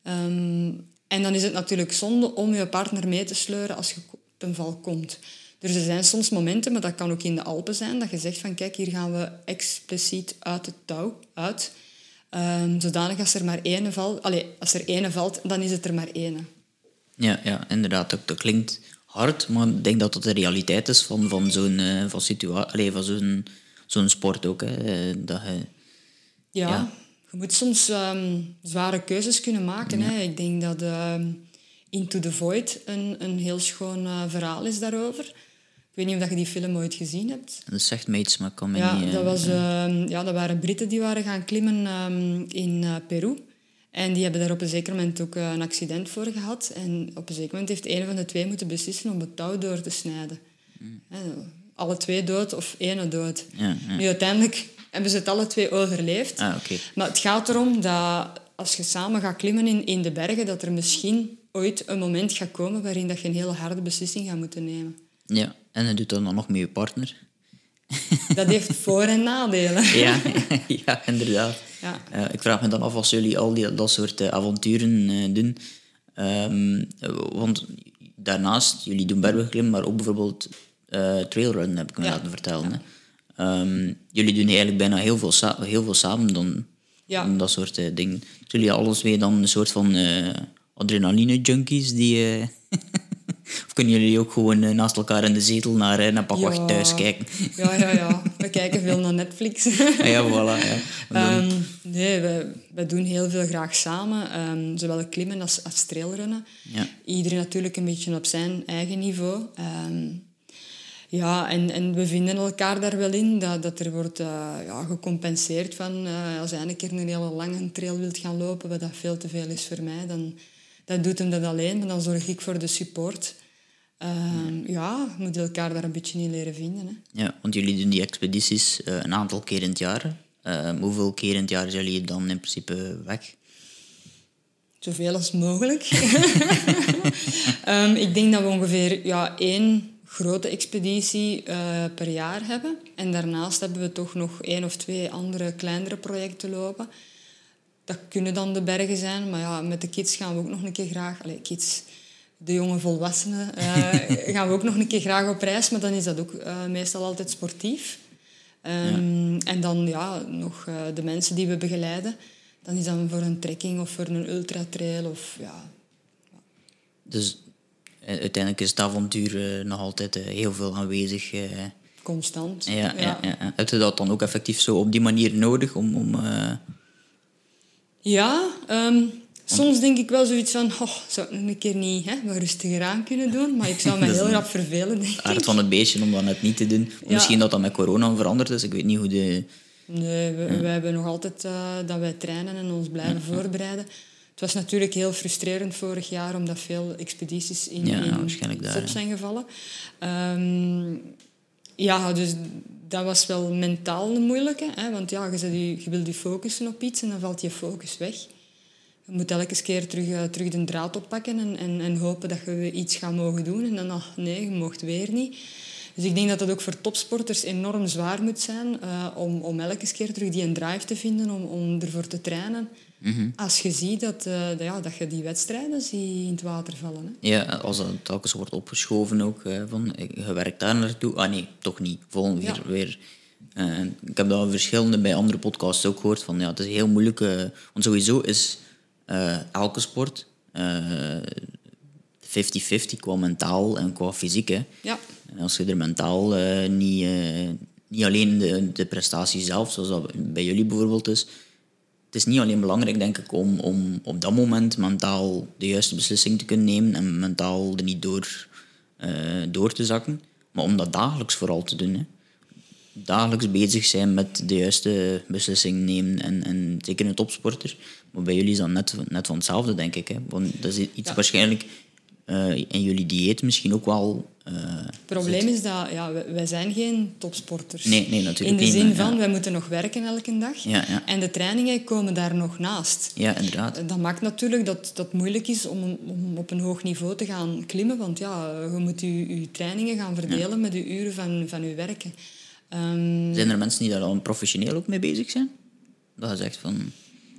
Speaker 3: Um, en dan is het natuurlijk zonde om je partner mee te sleuren als je ten val komt. Dus er zijn soms momenten, maar dat kan ook in de Alpen zijn, dat je zegt van, kijk, hier gaan we expliciet uit het touw uit. Um, zodanig als er maar één valt, allez, als er één valt, dan is het er maar één.
Speaker 2: Ja, ja inderdaad. Dat, dat klinkt hard, maar ik denk dat dat de realiteit is van, van zo'n uh, van situatie, van zo'n zo'n sport ook. Hè, dat je,
Speaker 3: ja, ja, je moet soms um, zware keuzes kunnen maken. Ja. Hè. Ik denk dat um, Into the Void een, een heel schoon uh, verhaal is daarover. Ik weet niet of je die film ooit gezien hebt.
Speaker 2: Dat zegt me iets, maar ik kan me
Speaker 3: ja,
Speaker 2: niet...
Speaker 3: Dat, was, uh, ja, dat waren Britten die waren gaan klimmen um, in uh, Peru. En die hebben daar op een zeker moment ook een accident voor gehad. En op een zeker moment heeft een van de twee moeten beslissen om het touw door te snijden. Mm. Alle twee dood of ene dood.
Speaker 2: Ja, ja.
Speaker 3: Nu, uiteindelijk hebben ze het alle twee overleefd.
Speaker 2: Ah, okay.
Speaker 3: Maar het gaat erom dat als je samen gaat klimmen in, in de bergen, dat er misschien ooit een moment gaat komen waarin dat je een hele harde beslissing gaat moeten nemen.
Speaker 2: Ja, en je doet dat dan nog met je partner.
Speaker 3: Dat heeft voor- en nadelen.
Speaker 2: Ja, ja inderdaad.
Speaker 3: Ja.
Speaker 2: Uh, ik vraag me dan af als jullie al die, dat soort uh, avonturen uh, doen. Um, want daarnaast, jullie doen bergbeklimmen, maar ook bijvoorbeeld trailrun, heb ik me
Speaker 3: Ja.
Speaker 2: laten vertellen. Hè. Um, jullie doen eigenlijk bijna heel veel, heel veel samen dan,
Speaker 3: Ja.
Speaker 2: dan dat soort uh, dingen. Jullie alles weer dan een soort van uh, adrenaline-junkies die... Of kunnen jullie ook gewoon naast elkaar in de zetel naar, naar Pakwacht thuis kijken?
Speaker 3: Ja, ja, ja. We kijken veel naar Netflix.
Speaker 2: Ah, ja, voilà. Ja.
Speaker 3: Ehm, nee, we, we doen heel veel graag samen. ehm, zowel klimmen als, als trailrunnen.
Speaker 2: ja.
Speaker 3: Iedereen natuurlijk een beetje op zijn eigen niveau. Ehm, ja, en, en we vinden elkaar daar wel in. Dat, dat er wordt eh, ja, gecompenseerd van... eh, als hij een keer een hele lange trail wilt gaan lopen, wat dat veel te veel is voor mij, dan, dan doet hem dat alleen. Maar dan zorg ik voor de support. Ehm, ja, we moeten elkaar daar een beetje in leren vinden. Hè.
Speaker 2: ja, want jullie doen die expedities eh, een aantal keer in het jaar. Eh, hoeveel keer in het jaar zijn jullie dan in principe weg?
Speaker 3: Zoveel als mogelijk. Ehm, ik denk dat we ongeveer ja, één grote expeditie uh, per jaar hebben. En daarnaast hebben we toch nog één of twee andere kleinere projecten lopen. Dat kunnen dan de bergen zijn, maar ja, met de kids gaan we ook nog een keer graag... Allez, kids, de jonge volwassenen, uh, gaan we ook nog een keer graag op reis, maar dan is dat ook uh, meestal altijd sportief. Um, ja. En dan ja, nog de mensen die we begeleiden. Dan is dat voor een trekking of voor een ultratrail of ja...
Speaker 2: Dus uiteindelijk is het avontuur uh, nog altijd uh, heel veel aanwezig.
Speaker 3: Constant.
Speaker 2: Ja, ja. Ja, ja, Heb je dat dan ook effectief zo op die manier nodig om... om
Speaker 3: Ja, um, soms denk ik wel zoiets van... Oh, zou ik nog een keer niet hè, wat rustiger aan kunnen doen? Maar ik zou me heel rap vervelen, denk ik.
Speaker 2: aard van het beestje om dat net niet te doen. Misschien dat dat met corona veranderd is. Ik weet niet hoe de...
Speaker 3: Nee, we, we hebben nog altijd dat wij trainen en ons blijven voorbereiden. Was natuurlijk heel frustrerend vorig jaar, omdat veel expedities in,
Speaker 2: ja,
Speaker 3: in
Speaker 2: stop
Speaker 3: zijn gevallen. Um, ja, dus dat was wel mentaal een moeilijke. Hè, want ja, je, je, je wilt je focussen op iets en dan valt je focus weg. Je moet elke keer terug, uh, terug de draad oppakken en, en, en hopen dat je iets gaat mogen doen. En dan, ach, nee, je mocht weer niet. Dus ik denk dat dat ook voor topsporters enorm zwaar moet zijn uh, om, om elke keer terug die een drive te vinden, om, om ervoor te trainen.
Speaker 2: Mm-hmm.
Speaker 3: Als je ziet dat, uh, dat, ja, dat je die wedstrijden ziet in het water vallen. Hè.
Speaker 2: Ja, als dat telkens wordt opgeschoven ook, van je werkt daar naartoe. Ah nee, toch niet. Volgende weer.
Speaker 3: Ja.
Speaker 2: weer. Uh, ik heb dat verschillende bij andere podcasts ook gehoord. Van, ja, het is heel moeilijk. want sowieso is elke sport 50-50 qua mentaal en qua fysiek. Hè.
Speaker 3: Ja.
Speaker 2: En als je er mentaal niet, niet alleen de, de prestatie zelf, zoals dat bij jullie bijvoorbeeld is het is niet alleen belangrijk, denk ik, om, om op dat moment mentaal de juiste beslissing te kunnen nemen en mentaal er niet door, uh, door te zakken, maar om dat dagelijks vooral te doen. Hè. Dagelijks bezig zijn met de juiste beslissing nemen en, en zeker een topsporter. Maar bij jullie is dat net, net van hetzelfde, denk ik. Hè. Want dat is iets
Speaker 3: Ja.
Speaker 2: waarschijnlijk uh, in jullie dieet misschien ook wel... Uh,
Speaker 3: Het probleem is dat ja, wij, zijn geen topsporters.
Speaker 2: Nee, nee, natuurlijk
Speaker 3: In de zin van,
Speaker 2: ja.
Speaker 3: wij moeten nog werken elke dag.
Speaker 2: Ja, ja.
Speaker 3: En de trainingen komen daar nog naast.
Speaker 2: Ja, inderdaad.
Speaker 3: Dat maakt natuurlijk dat dat het moeilijk is om, om op een hoog niveau te gaan klimmen. Want ja, je moet je, je trainingen gaan verdelen met je uren van, van je werken. Ehm,
Speaker 2: Zijn er mensen die daar al professioneel ook mee bezig zijn? Dat je zegt van...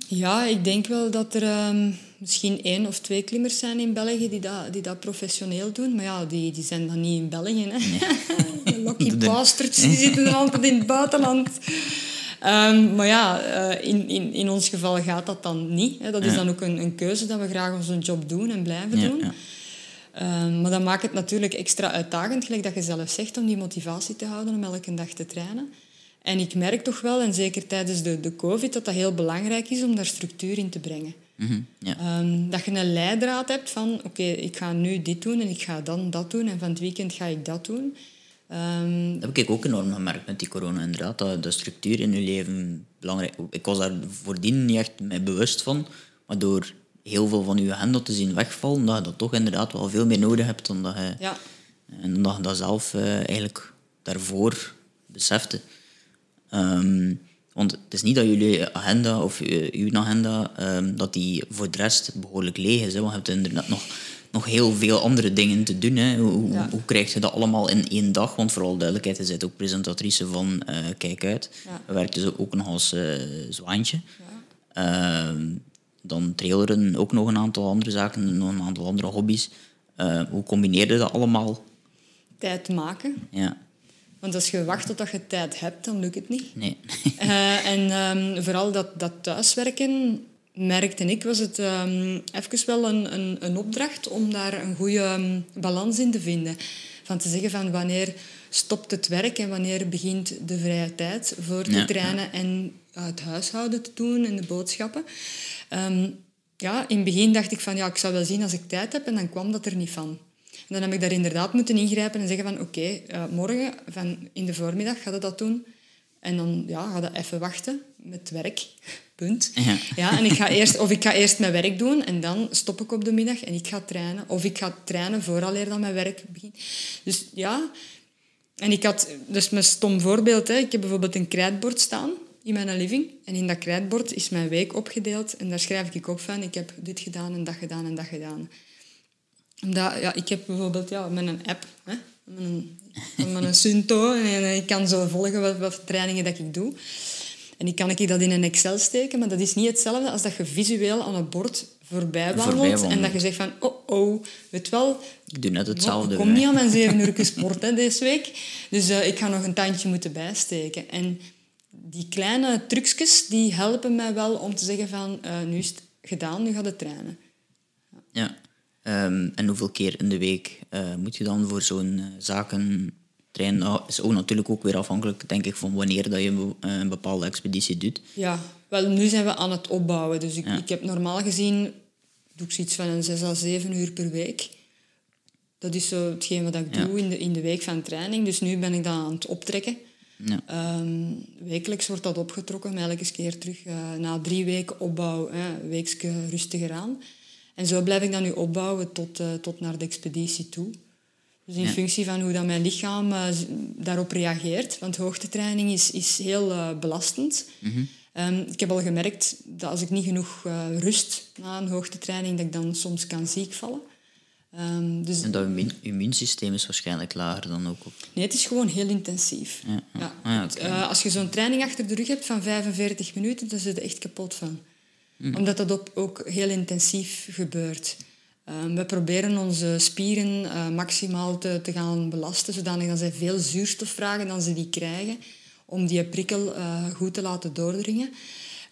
Speaker 3: Ja, ik denk wel dat er ehm, misschien één of twee klimmers zijn in België die dat, die dat professioneel doen. Maar ja, die, die zijn dan niet in België. Hè? De lucky bastards, die zitten dan altijd in het buitenland. Ehm, maar ja, eh, in, in, in ons geval gaat dat dan niet. Hè. Dat is
Speaker 2: Ja.
Speaker 3: dan ook een, een keuze dat we graag onze job doen en blijven
Speaker 2: Ja,
Speaker 3: doen.
Speaker 2: ja.
Speaker 3: Ehm, maar dat maakt het natuurlijk extra uitdagend, gelijk dat je zelf zegt, om die motivatie te houden om elke dag te trainen. En ik merk toch wel, en zeker tijdens de, de COVID, dat dat heel belangrijk is om daar structuur in te brengen.
Speaker 2: Mhm, ja.
Speaker 3: Ehm, dat je een leidraad hebt van, oké, ik ga nu dit doen en ik ga dan dat doen en van het weekend ga ik dat doen. Ehm,
Speaker 2: Dat heb ik ook enorm gemerkt met die corona, inderdaad. Dat de structuur in je leven belangrijk Ik was daar voordien niet echt mee bewust van. Maar door heel veel van je agenda te zien wegvallen, dat je dat toch inderdaad wel veel meer nodig hebt dan dat je,
Speaker 3: ja,
Speaker 2: en dat, je dat zelf eh, eigenlijk daarvoor besefte. Ehm, want het is niet dat jullie agenda of uw agenda, ehm, dat die voor de rest behoorlijk leeg is. Hè? Want je hebt inderdaad nog, nog heel veel andere dingen te doen. Hè? Hoe, hoe-
Speaker 3: Ja.
Speaker 2: hoe krijg je dat allemaal in één dag? Want voor alle duidelijkheid, je bent ook presentatrice van eh, Kijk Uit.
Speaker 3: Ja.
Speaker 2: Werkt dus ook nog als eh, zwaantje.
Speaker 3: ja.
Speaker 2: Ehm, dan traileren, ook nog een aantal andere zaken, nog een aantal andere hobby's. Eh, hoe combineer je dat allemaal?
Speaker 3: tijd maken.
Speaker 2: Ja,
Speaker 3: Want als je wacht totdat je tijd hebt, dan lukt het niet.
Speaker 2: nee.
Speaker 3: Eh, en ehm, vooral dat, dat thuiswerken, merkte ik, was het ehm, even wel een, een, een opdracht om daar een goede ehm, balans in te vinden. Van te zeggen van wanneer stopt het werk en wanneer begint de vrije tijd voor te
Speaker 2: Ja,
Speaker 3: trainen en het huishouden te doen en de boodschappen. Ja, in het begin dacht ik van ja, ik zou wel zien als ik tijd heb en dan kwam dat er niet van. En dan heb ik daar inderdaad moeten ingrijpen en zeggen van oké, eh, morgen van in de voormiddag gaat je dat doen. En dan ja, ga je even wachten met werk. Punt.
Speaker 2: Ja.
Speaker 3: Ja, en ik ga eerst, of ik ga eerst mijn werk doen en dan stop ik op de middag en ik ga trainen. Of ik ga trainen vooraleer dan mijn werk begint. Dus ja, en ik had, dus mijn stom voorbeeld, hè, ik heb bijvoorbeeld een krijtbord staan. in mijn living. En in dat krijtbord is mijn week opgedeeld. En daar schrijf ik op van, ik heb dit gedaan en dat gedaan en dat gedaan. Omdat, ja, ik heb bijvoorbeeld ja, met een app, hè, met een, met een Sunto. En ik kan zo volgen wat, wat trainingen dat ik doe. En ik kan ik dat in een Excel steken, maar dat is niet hetzelfde als dat je visueel aan het bord voorbij wandelt. En dat je zegt van, oh, oh, weet wel...
Speaker 2: Ik doe net hetzelfde.
Speaker 3: Ik kom niet aan mijn zeven uur sport hè, deze week. Dus uh, ik ga nog een tandje moeten bijsteken. En die kleine trucjes, die helpen mij wel om te zeggen van, uh, nu is het gedaan, nu gaat het trainen.
Speaker 2: Ja. Um, en hoeveel keer in de week uh, moet je dan voor zo'n zaken trainen? Nou, is ook natuurlijk ook weer afhankelijk, denk ik, van wanneer dat je een bepaalde expeditie doet.
Speaker 3: Ja, wel, nu zijn we aan het opbouwen. Dus ik, ik heb normaal gezien, doe ik zoiets van een 6 à 7 uur per week. Dat is zo hetgeen wat ik doe in de, in de week van training. Dus nu ben ik dat aan het optrekken. Ja. Um, wekelijks wordt dat opgetrokken, maar elke keer terug. Uh, na drie weken opbouw, een weekje rustiger aan. En zo blijf ik dan nu opbouwen tot, uh, tot naar de expeditie toe. Dus in functie van hoe dat mijn lichaam uh, daarop reageert. Want hoogtetraining is, is heel belastend. Mm -hmm. um, ik heb al gemerkt dat als ik niet genoeg rust na een hoogtetraining, dat ik dan soms kan ziek vallen.
Speaker 2: Um, dus en dat immuunsysteem is waarschijnlijk lager dan ook op...
Speaker 3: Nee, het is gewoon heel intensief. Ja, ja. Ah, als je zo'n training achter de rug hebt van 45 minuten, dan zit je echt kapot van. Mm. Omdat dat ook, ook heel intensief gebeurt. Um, we proberen onze spieren uh, maximaal te, te gaan belasten, zodanig dat zij veel zuurstof vragen dan ze die krijgen, om die prikkel uh, goed te laten doordringen.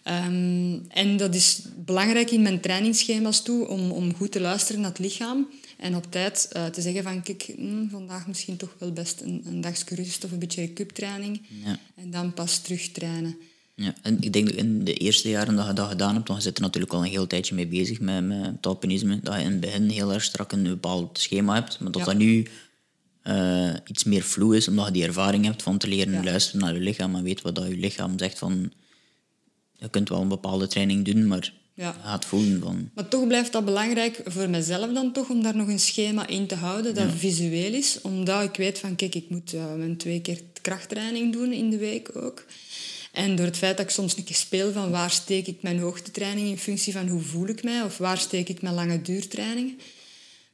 Speaker 3: Um, en dat is belangrijk in mijn trainingsschema's toe, om, om goed te luisteren naar het lichaam. En op tijd uh, te zeggen van, kijk, hm, vandaag misschien toch wel best een, een dagje rust of een beetje cuptraining. Ja. En dan pas terug trainen.
Speaker 2: Ja, en ik denk dat in de eerste jaren dat je dat gedaan hebt, dan zit er natuurlijk al een heel tijdje mee bezig met, met het alpinisme, dat je in het begin heel erg strak een bepaald schema hebt, maar dat dat nu uh, iets meer vloe is, omdat je die ervaring hebt van te leren luisteren naar je lichaam en weet wat dat je lichaam zegt van je kunt wel een bepaalde training doen, maar ja. gaat voelen van...
Speaker 3: Maar toch blijft dat belangrijk voor mezelf dan toch, om daar nog een schema in te houden dat visueel is. Omdat ik weet van, kijk, ik moet uh, mijn twee keer krachttraining doen in de week ook. En door het feit dat ik soms een keer speel van waar steek ik mijn hoogtetraining in functie van hoe voel ik mij, of waar steek ik mijn lange duurtrainingen,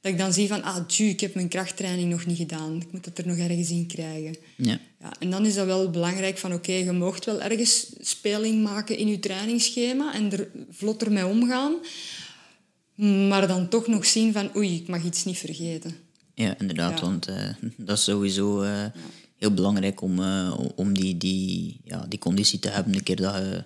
Speaker 3: dat ik dan zie van, ah, tju, ik heb mijn krachttraining nog niet gedaan. Ik moet dat er nog ergens in krijgen. Ja. Ja, en dan is dat wel belangrijk van, oké, je moogt wel ergens speling maken in je trainingsschema en er vlotter mee omgaan. Maar dan toch nog zien van, oei, ik mag iets niet vergeten.
Speaker 2: Ja, inderdaad, want uh, dat is sowieso uh, heel belangrijk om, uh, om die, die, ja, die conditie te hebben. Een keer dat je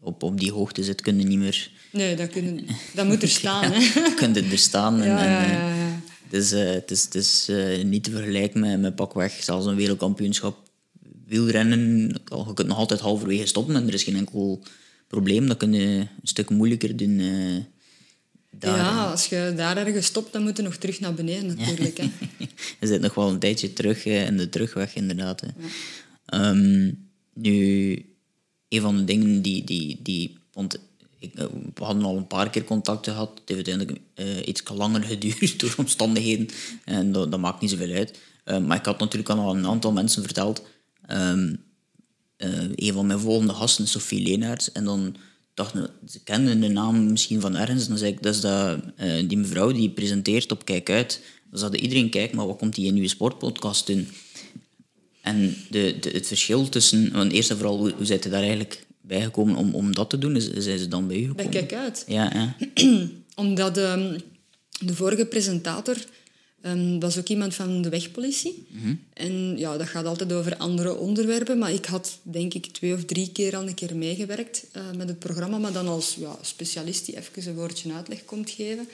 Speaker 2: op, op die hoogte zit, kun je niet meer
Speaker 3: Nee, dat, kunnen, dat moet er staan. ja, hè?
Speaker 2: kunt er staan. En, ja, ja, ja, ja. Dus, uh, het is, het is niet te vergelijken met, met pakweg, zelfs een wereldkampioenschap wielrennen. Je kunt nog altijd halverwege stoppen en er is geen enkel probleem. Dat kun je een stuk moeilijker doen. Uh,
Speaker 3: daar. Ja, als je daar ergens stopt, dan moet je nog terug naar beneden natuurlijk. Hè.
Speaker 2: je zit nog wel een tijdje terug in de terugweg, inderdaad. Hè. Um, nu, een van de dingen die... die, die want ik, eh, we hadden al een paar keer contacten gehad. Het heeft uiteindelijk uh, iets langer geduurd door omstandigheden. En dat, dat maakt niet zoveel uit. Uh, maar ik had natuurlijk al een aantal mensen verteld. Um, een van mijn volgende gasten, Sophie Leenaerts. En dan dacht ze kenden de naam misschien van ergens. En dan zei ik, dat is dat, die mevrouw die presenteert op Kijk Uit. Dan zat iedereen kijken, maar wat komt die in uw sportpodcast doen? En de, de, het verschil tussen... Want eerst en vooral, hoe, hoe zit je daar eigenlijk bijgekomen om, om dat te doen? Zijn ze dan bij u gekomen?
Speaker 3: Bij Kijk Uit.
Speaker 2: Ja, ja.
Speaker 3: Omdat um, de vorige presentator um, was ook iemand van de wegpolitie. Mm En ja, dat gaat altijd over andere onderwerpen. Maar ik had denk ik twee of drie keer al een keer meegewerkt uh, met het programma. Maar dan als ja, specialist die even een woordje uitleg komt geven.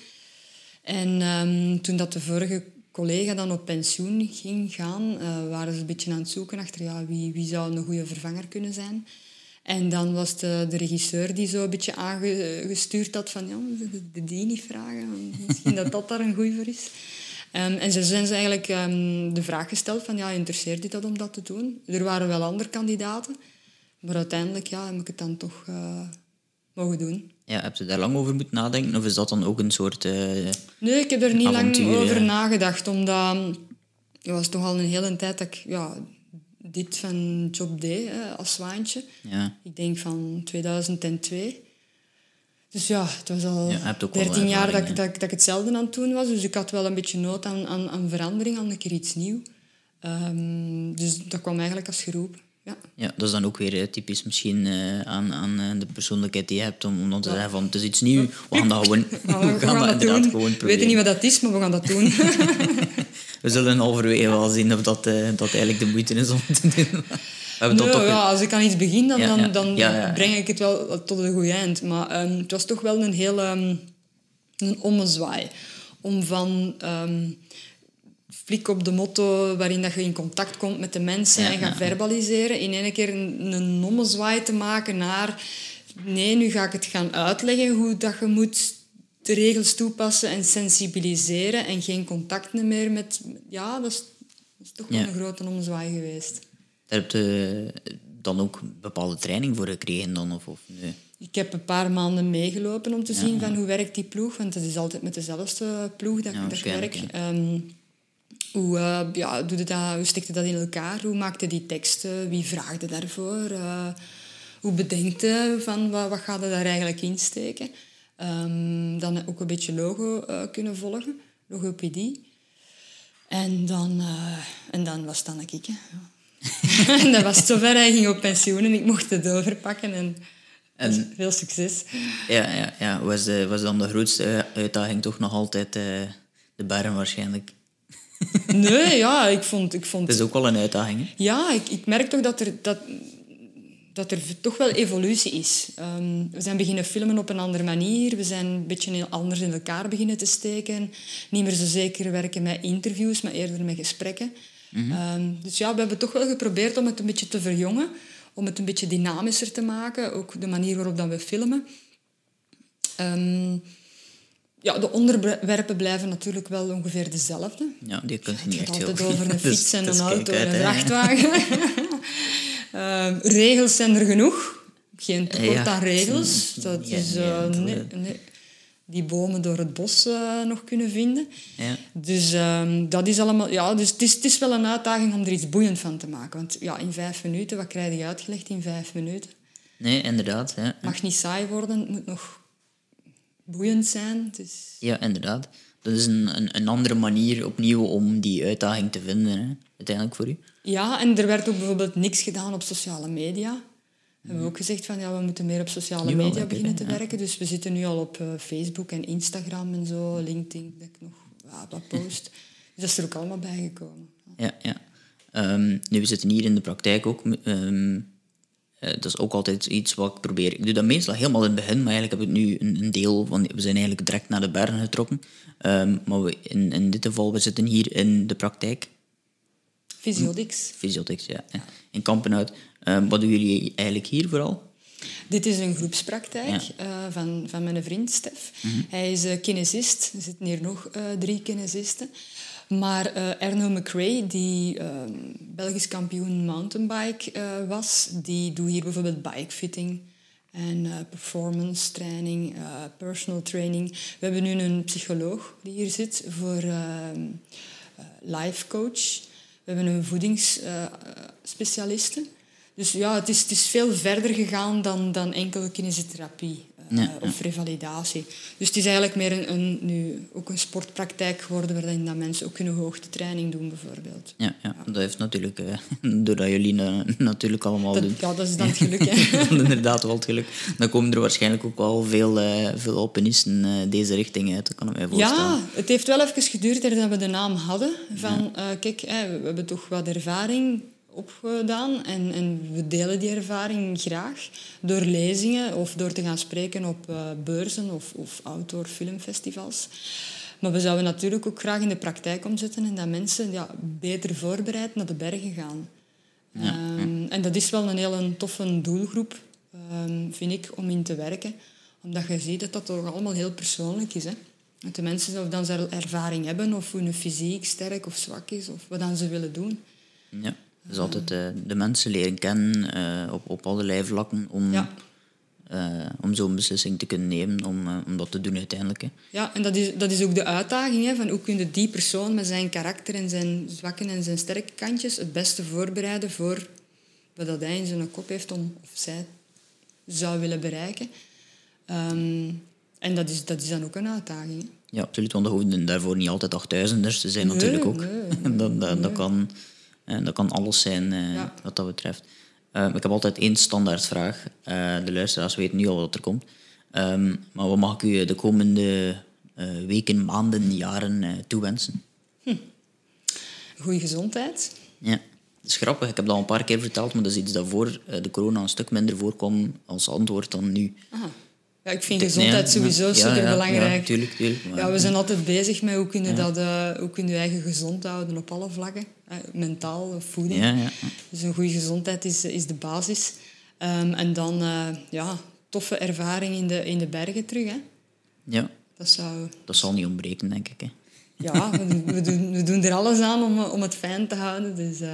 Speaker 3: En um, toen dat de vorige collega dan op pensioen ging gaan, uh, waren ze een beetje aan het zoeken achter ja, wie, wie zou een goede vervanger kunnen zijn. En dan was de, de regisseur die zo een beetje aangestuurd had van... Ja, de die niet vragen. Misschien dat dat daar een goeie voor is. Um, en ze zijn ze eigenlijk um, de vraag gesteld van... Ja, interesseert je dat om dat te doen? Er waren wel andere kandidaten. Maar uiteindelijk ja, heb ik het dan toch uh, mogen doen.
Speaker 2: Ja, heb je daar lang over moeten nadenken? Of is dat dan ook een soort uh,
Speaker 3: Nee, ik heb er niet lang over nagedacht. Omdat... Het was toch al een hele tijd dat ik... Ja, dit van Job D hè, als zwaantje.
Speaker 2: Ja.
Speaker 3: Ik denk van 2002. Dus ja, het was al
Speaker 2: Ja, je hebt ook wel
Speaker 3: 13 jaar dat, ik- dat, ik- dat ik hetzelfde aan het doen was. Dus ik had wel een beetje nood aan, aan, aan verandering, aan een keer iets nieuws. Ehm, dus dat kwam eigenlijk als geroep. Ja.
Speaker 2: Ja, dat is dan ook weer eh, typisch misschien eh, aan, aan eh, de persoonlijkheid die je hebt, om, om dan te zeggen van het is iets nieuws, we gaan dat gewoon,
Speaker 3: we,
Speaker 2: we gaan dat inderdaad
Speaker 3: doen.
Speaker 2: gewoon
Speaker 3: We weten
Speaker 2: proberen.
Speaker 3: niet wat dat is, maar we gaan dat doen.
Speaker 2: We zullen halverwege wel zien of dat, dat eigenlijk de moeite is om te doen. Hebben
Speaker 3: Nee,
Speaker 2: toch...
Speaker 3: ja, als ik aan iets begin, dan, dan, dan breng ik het wel tot een goed eind. Maar ehm, het was toch wel een hele ehm, een ommezwaai. Om van ehm flik op de motto waarin dat je in contact komt met de mensen
Speaker 2: Ja,
Speaker 3: en gaat
Speaker 2: ja,
Speaker 3: verbaliseren, in één keer een, een ommezwaai te maken naar nee, nu ga ik het gaan uitleggen hoe dat je moet de regels toepassen en sensibiliseren en geen contact meer met... Ja, dat is, dat is toch wel
Speaker 2: Ja.
Speaker 3: een grote ommezwaai geweest.
Speaker 2: Daar heb je dan ook bepaalde training voor gekregen dan, of, of nee?
Speaker 3: Ik heb een paar maanden meegelopen om te zien van hoe werkt die ploeg. Want het is altijd met dezelfde ploeg dat,
Speaker 2: Ja,
Speaker 3: ik werk. Ehm, hoe, eh, ja, doe je dat, hoe stikte dat in elkaar? Hoe maakte die teksten? Wie vraagde daarvoor? Eh, hoe bedenkt je van wat, wat gaat er daar eigenlijk insteken? Ehm, dan ook een beetje logo eh, kunnen volgen, logopedie. En dan, en dan was het dan ik. Hè. En dat was zover. Hij ging op pensioen en ik mocht het overpakken. En,
Speaker 2: En-
Speaker 3: veel succes.
Speaker 2: Ja, ja, ja. Was, de, was dan de grootste uitdaging toch nog altijd eh, de berm waarschijnlijk?
Speaker 3: Nee, ja, ik vond... Ik vond
Speaker 2: Het is ook wel een uitdaging, hè?
Speaker 3: Ja, ik, ik merk toch dat er, dat, dat er toch wel evolutie is. Ehm, we zijn beginnen filmen op een andere manier. We zijn een beetje anders in elkaar beginnen te steken. Niet meer zo zeker werken met interviews, maar eerder met gesprekken. Ehm, dus ja, we hebben toch wel geprobeerd om het een beetje te verjongen. Om het een beetje dynamischer te maken. Ook de manier waarop dat we filmen. Ehm, ja, de onderwerpen blijven natuurlijk wel ongeveer dezelfde.
Speaker 2: Ja, die kun je
Speaker 3: Het
Speaker 2: niet
Speaker 3: gaat
Speaker 2: echt
Speaker 3: altijd over een fiets en
Speaker 2: dus
Speaker 3: een auto en een vrachtwagen. Ehm, regels zijn er genoeg. Geen tekort
Speaker 2: Ja,
Speaker 3: aan regels. Dat is, eh, nee, nee. Die bomen door het bos eh, nog kunnen vinden.
Speaker 2: Ja.
Speaker 3: Dus dat dat is allemaal... Ja, dus het is, het is wel een uitdaging om er iets boeiend van te maken. Want ja, in vijf minuten, wat krijg je uitgelegd in vijf minuten?
Speaker 2: Nee, inderdaad. Ja.
Speaker 3: Het mag niet saai worden, het moet nog boeiend zijn. Dus...
Speaker 2: ja, inderdaad. Dat is een, een, een andere manier opnieuw om die uitdaging te vinden, hè, uiteindelijk voor u.
Speaker 3: Ja, en er werd ook bijvoorbeeld niks gedaan op sociale media. We hebben ook gezegd van ja, we moeten meer op sociale media beginnen te
Speaker 2: ja.
Speaker 3: werken. Dus we zitten nu al op eh, Facebook en Instagram en zo, LinkedIn, dat ik nog ja, wat post. dus dat is er ook allemaal bijgekomen.
Speaker 2: Ja, ja. Ehm, nu, we zitten hier in de praktijk ook. ehm, eh, dat is ook altijd iets wat ik probeer. Ik doe dat meestal helemaal in het begin, maar eigenlijk heb ik nu een, een deel van... We zijn eigenlijk direct naar de bergen getrokken. Ehm, maar we, in, in dit geval, we zitten hier in de praktijk.
Speaker 3: Physiodix.
Speaker 2: Fysiotics, ja. ja, In Kampenhout. Ehm, wat doen jullie eigenlijk hier vooral?
Speaker 3: Dit is een groepspraktijk
Speaker 2: Ja.
Speaker 3: eh, van, van mijn vriend Stef. Hij is uh, kinesist. Er zitten hier nog eh, drie kinesisten. Maar eh, Erno McRae, die eh, Belgisch kampioen mountainbike eh, was, die doet hier bijvoorbeeld bikefitting en eh, performance training, eh, personal training. We hebben nu een psycholoog die hier zit voor eh, eh, life coach. We hebben een voedingsspecialiste. Dus ja, het is, het is veel verder gegaan dan, dan enkel kinesiotherapie eh,
Speaker 2: Ja,
Speaker 3: of revalidatie. Dus het is eigenlijk meer een, een, nu ook een sportpraktijk geworden waarin dat mensen ook kunnen hoogtetraining doen bijvoorbeeld.
Speaker 2: Ja, ja. dat heeft natuurlijk... eh, doordat jullie na- natuurlijk allemaal
Speaker 3: Dat,
Speaker 2: doen.
Speaker 3: ja, dat is dan het geluk. Hè.
Speaker 2: Inderdaad, wel het geluk. Dan komen er waarschijnlijk ook wel veel, eh, veel alpinisten eh, deze richting uit, dat kan ik mij voorstellen.
Speaker 3: Ja, het heeft wel even geduurd dat we de naam hadden. Van, kijk, we hebben toch wat ervaring opgedaan en, en we delen die ervaring graag door lezingen of door te gaan spreken op eh, beurzen of, of outdoor filmfestivals. Maar we zouden natuurlijk ook graag in de praktijk omzetten en dat mensen ja, beter voorbereid naar de bergen gaan. Ehm, en dat is wel een heel toffe doelgroep, ehm, vind ik, om in te werken. Omdat je ziet dat dat toch allemaal heel persoonlijk is. Hè? Dat de mensen of dan ze ervaring hebben, of hun fysiek sterk of zwak is, of wat dan ze willen doen.
Speaker 2: Ja. Dus altijd eh, de mensen leren kennen eh, op, op allerlei vlakken om
Speaker 3: Ja.
Speaker 2: eh, om zo'n beslissing te kunnen nemen, om, om dat te doen uiteindelijk. Hè.
Speaker 3: Ja, en dat is, dat is ook de uitdaging. Hè, van hoe kun je die persoon met zijn karakter en zijn zwakke en zijn sterke kantjes het beste voorbereiden voor wat dat hij in zijn kop heeft om, of zij zou willen bereiken. Ehm, en dat is, dat is dan ook een uitdaging. hè.
Speaker 2: Ja, absoluut, want er hoeven daarvoor niet altijd 8000ers te zijn
Speaker 3: Nee,
Speaker 2: natuurlijk ook.
Speaker 3: nee,
Speaker 2: dat, dat, dat, kan, eh, dat kan alles zijn eh,
Speaker 3: Ja.
Speaker 2: wat dat betreft. Eh, ik heb altijd één standaardvraag. Eh de luisteraars weten nu al wat er komt. Ehm, maar wat mag ik u de komende weken, maanden, jaren toewensen?
Speaker 3: Goede gezondheid.
Speaker 2: Ja, dat is grappig. Ik heb dat al een paar keer verteld, maar dat is iets dat voor de corona een stuk minder voorkwam als antwoord dan nu.
Speaker 3: Aha. Ja, ik vind gezondheid sowieso super belangrijk.
Speaker 2: Ja, tuurlijk, tuurlijk. maar-
Speaker 3: Ja, we zijn altijd bezig met hoe kun je, dat, eh, hoe kun je eigen gezond houden op alle vlakken. Mentaal, voeding.
Speaker 2: ja, ja.
Speaker 3: Dus een goede gezondheid is, is de basis. Ehm, en dan eh, ja, toffe ervaring in de, in de bergen terug. Hè.
Speaker 2: ja,
Speaker 3: Dat zou...
Speaker 2: dat zal niet ontbreken, denk ik. Hè.
Speaker 3: Ja, we, doen- we, doen, we doen er alles aan om, om het fijn te houden. Dus, eh,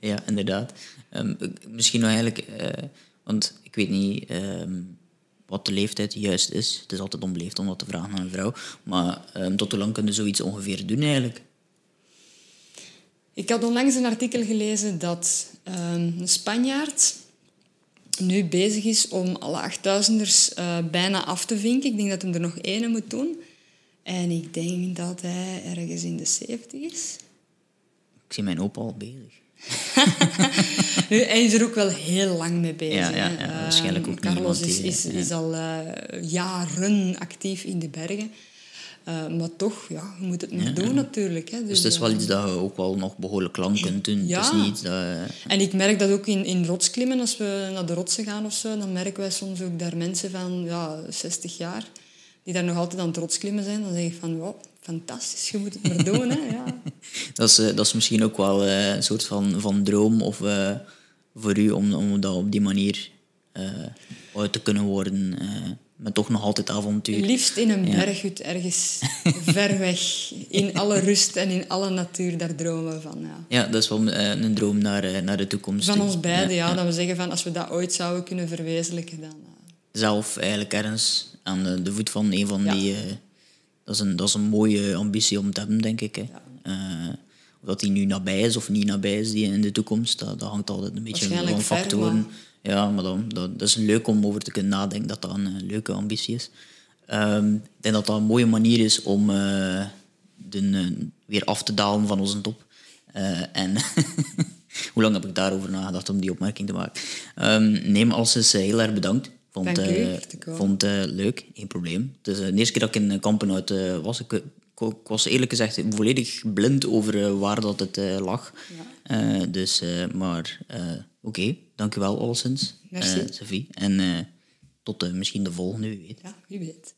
Speaker 2: Ja, inderdaad. Ehm, misschien nog eigenlijk, want ik weet niet ehm, wat de leeftijd juist is. Het is altijd onbeleefd om dat te vragen aan een vrouw. Maar ehm, tot hoe lang kun je zoiets ongeveer doen eigenlijk?
Speaker 3: Ik had onlangs een artikel gelezen dat ehm, een Spanjaard nu bezig is om alle 8000ers eh bijna af te vinken. Ik denk dat hij er nog ene moet doen. En ik denk dat hij ergens in de 70 is.
Speaker 2: Ik zie mijn opa al bezig.
Speaker 3: Nu, hij is er ook wel heel lang mee bezig.
Speaker 2: Ja, ja, ja, waarschijnlijk
Speaker 3: Ehm,
Speaker 2: ook niet
Speaker 3: Carlos
Speaker 2: iemand
Speaker 3: is,
Speaker 2: die,
Speaker 3: is, is al eh, jaren actief in de bergen. Eh, maar toch, ja, je moet het maar doen natuurlijk. Hè.
Speaker 2: Dus het is wel
Speaker 3: eh,
Speaker 2: iets dat je ook wel nog behoorlijk lang kunt doen. Het
Speaker 3: Ja.
Speaker 2: is niet dat... eh,
Speaker 3: En ik merk dat ook in, in rotsklimmen, als we naar de rotsen gaan of zo, dan merken wij soms ook daar mensen van ja, 60 jaar, die daar nog altijd aan het rotsklimmen zijn. Dan zeg ik van, wow, fantastisch, je moet het maar doen. Hè. Ja.
Speaker 2: dat, is, dat is misschien ook wel een soort van, van droom of, voor u om, om dat op die manier eh, uit te kunnen worden. eh met toch nog altijd avontuur.
Speaker 3: Liefst in een berghut ergens ver weg, in alle rust en in alle natuur, daar dromen we van. Ja.
Speaker 2: Ja, dat is wel eh, een droom naar, naar de toekomst.
Speaker 3: Van ons beiden, ja, dat we zeggen van als we dat ooit zouden kunnen verwezenlijken, dan...
Speaker 2: Zelf eigenlijk ergens aan de, de voet van een van
Speaker 3: Ja.
Speaker 2: die... dat, is een, dat is een mooie ambitie om te hebben, denk ik. Hè. Of dat die nu nabij is of niet nabij is die in de toekomst, dat, dat hangt altijd een beetje van factoren. Ja, maar dan, dat, dat is leuk om over te kunnen nadenken dat dat een leuke ambitie is. Ehm, ik denk dat dat een mooie manier is om eh, de, eh, weer af te dalen van onze top. Eh, en hoe lang heb ik daarover nagedacht om die opmerking te maken? Ehm nee, maar als is heel erg bedankt. Vond, vond het leuk, geen probleem. Het is de eerste keer dat ik in Kampenhout eh, was. Ik, ik, was eerlijk gezegd volledig blind over eh, waar dat het eh, lag. Eh, dus, maar oké, dank u wel alleszins, Sophie. En tot misschien de volgende, wie weet.
Speaker 3: ja, wie weet.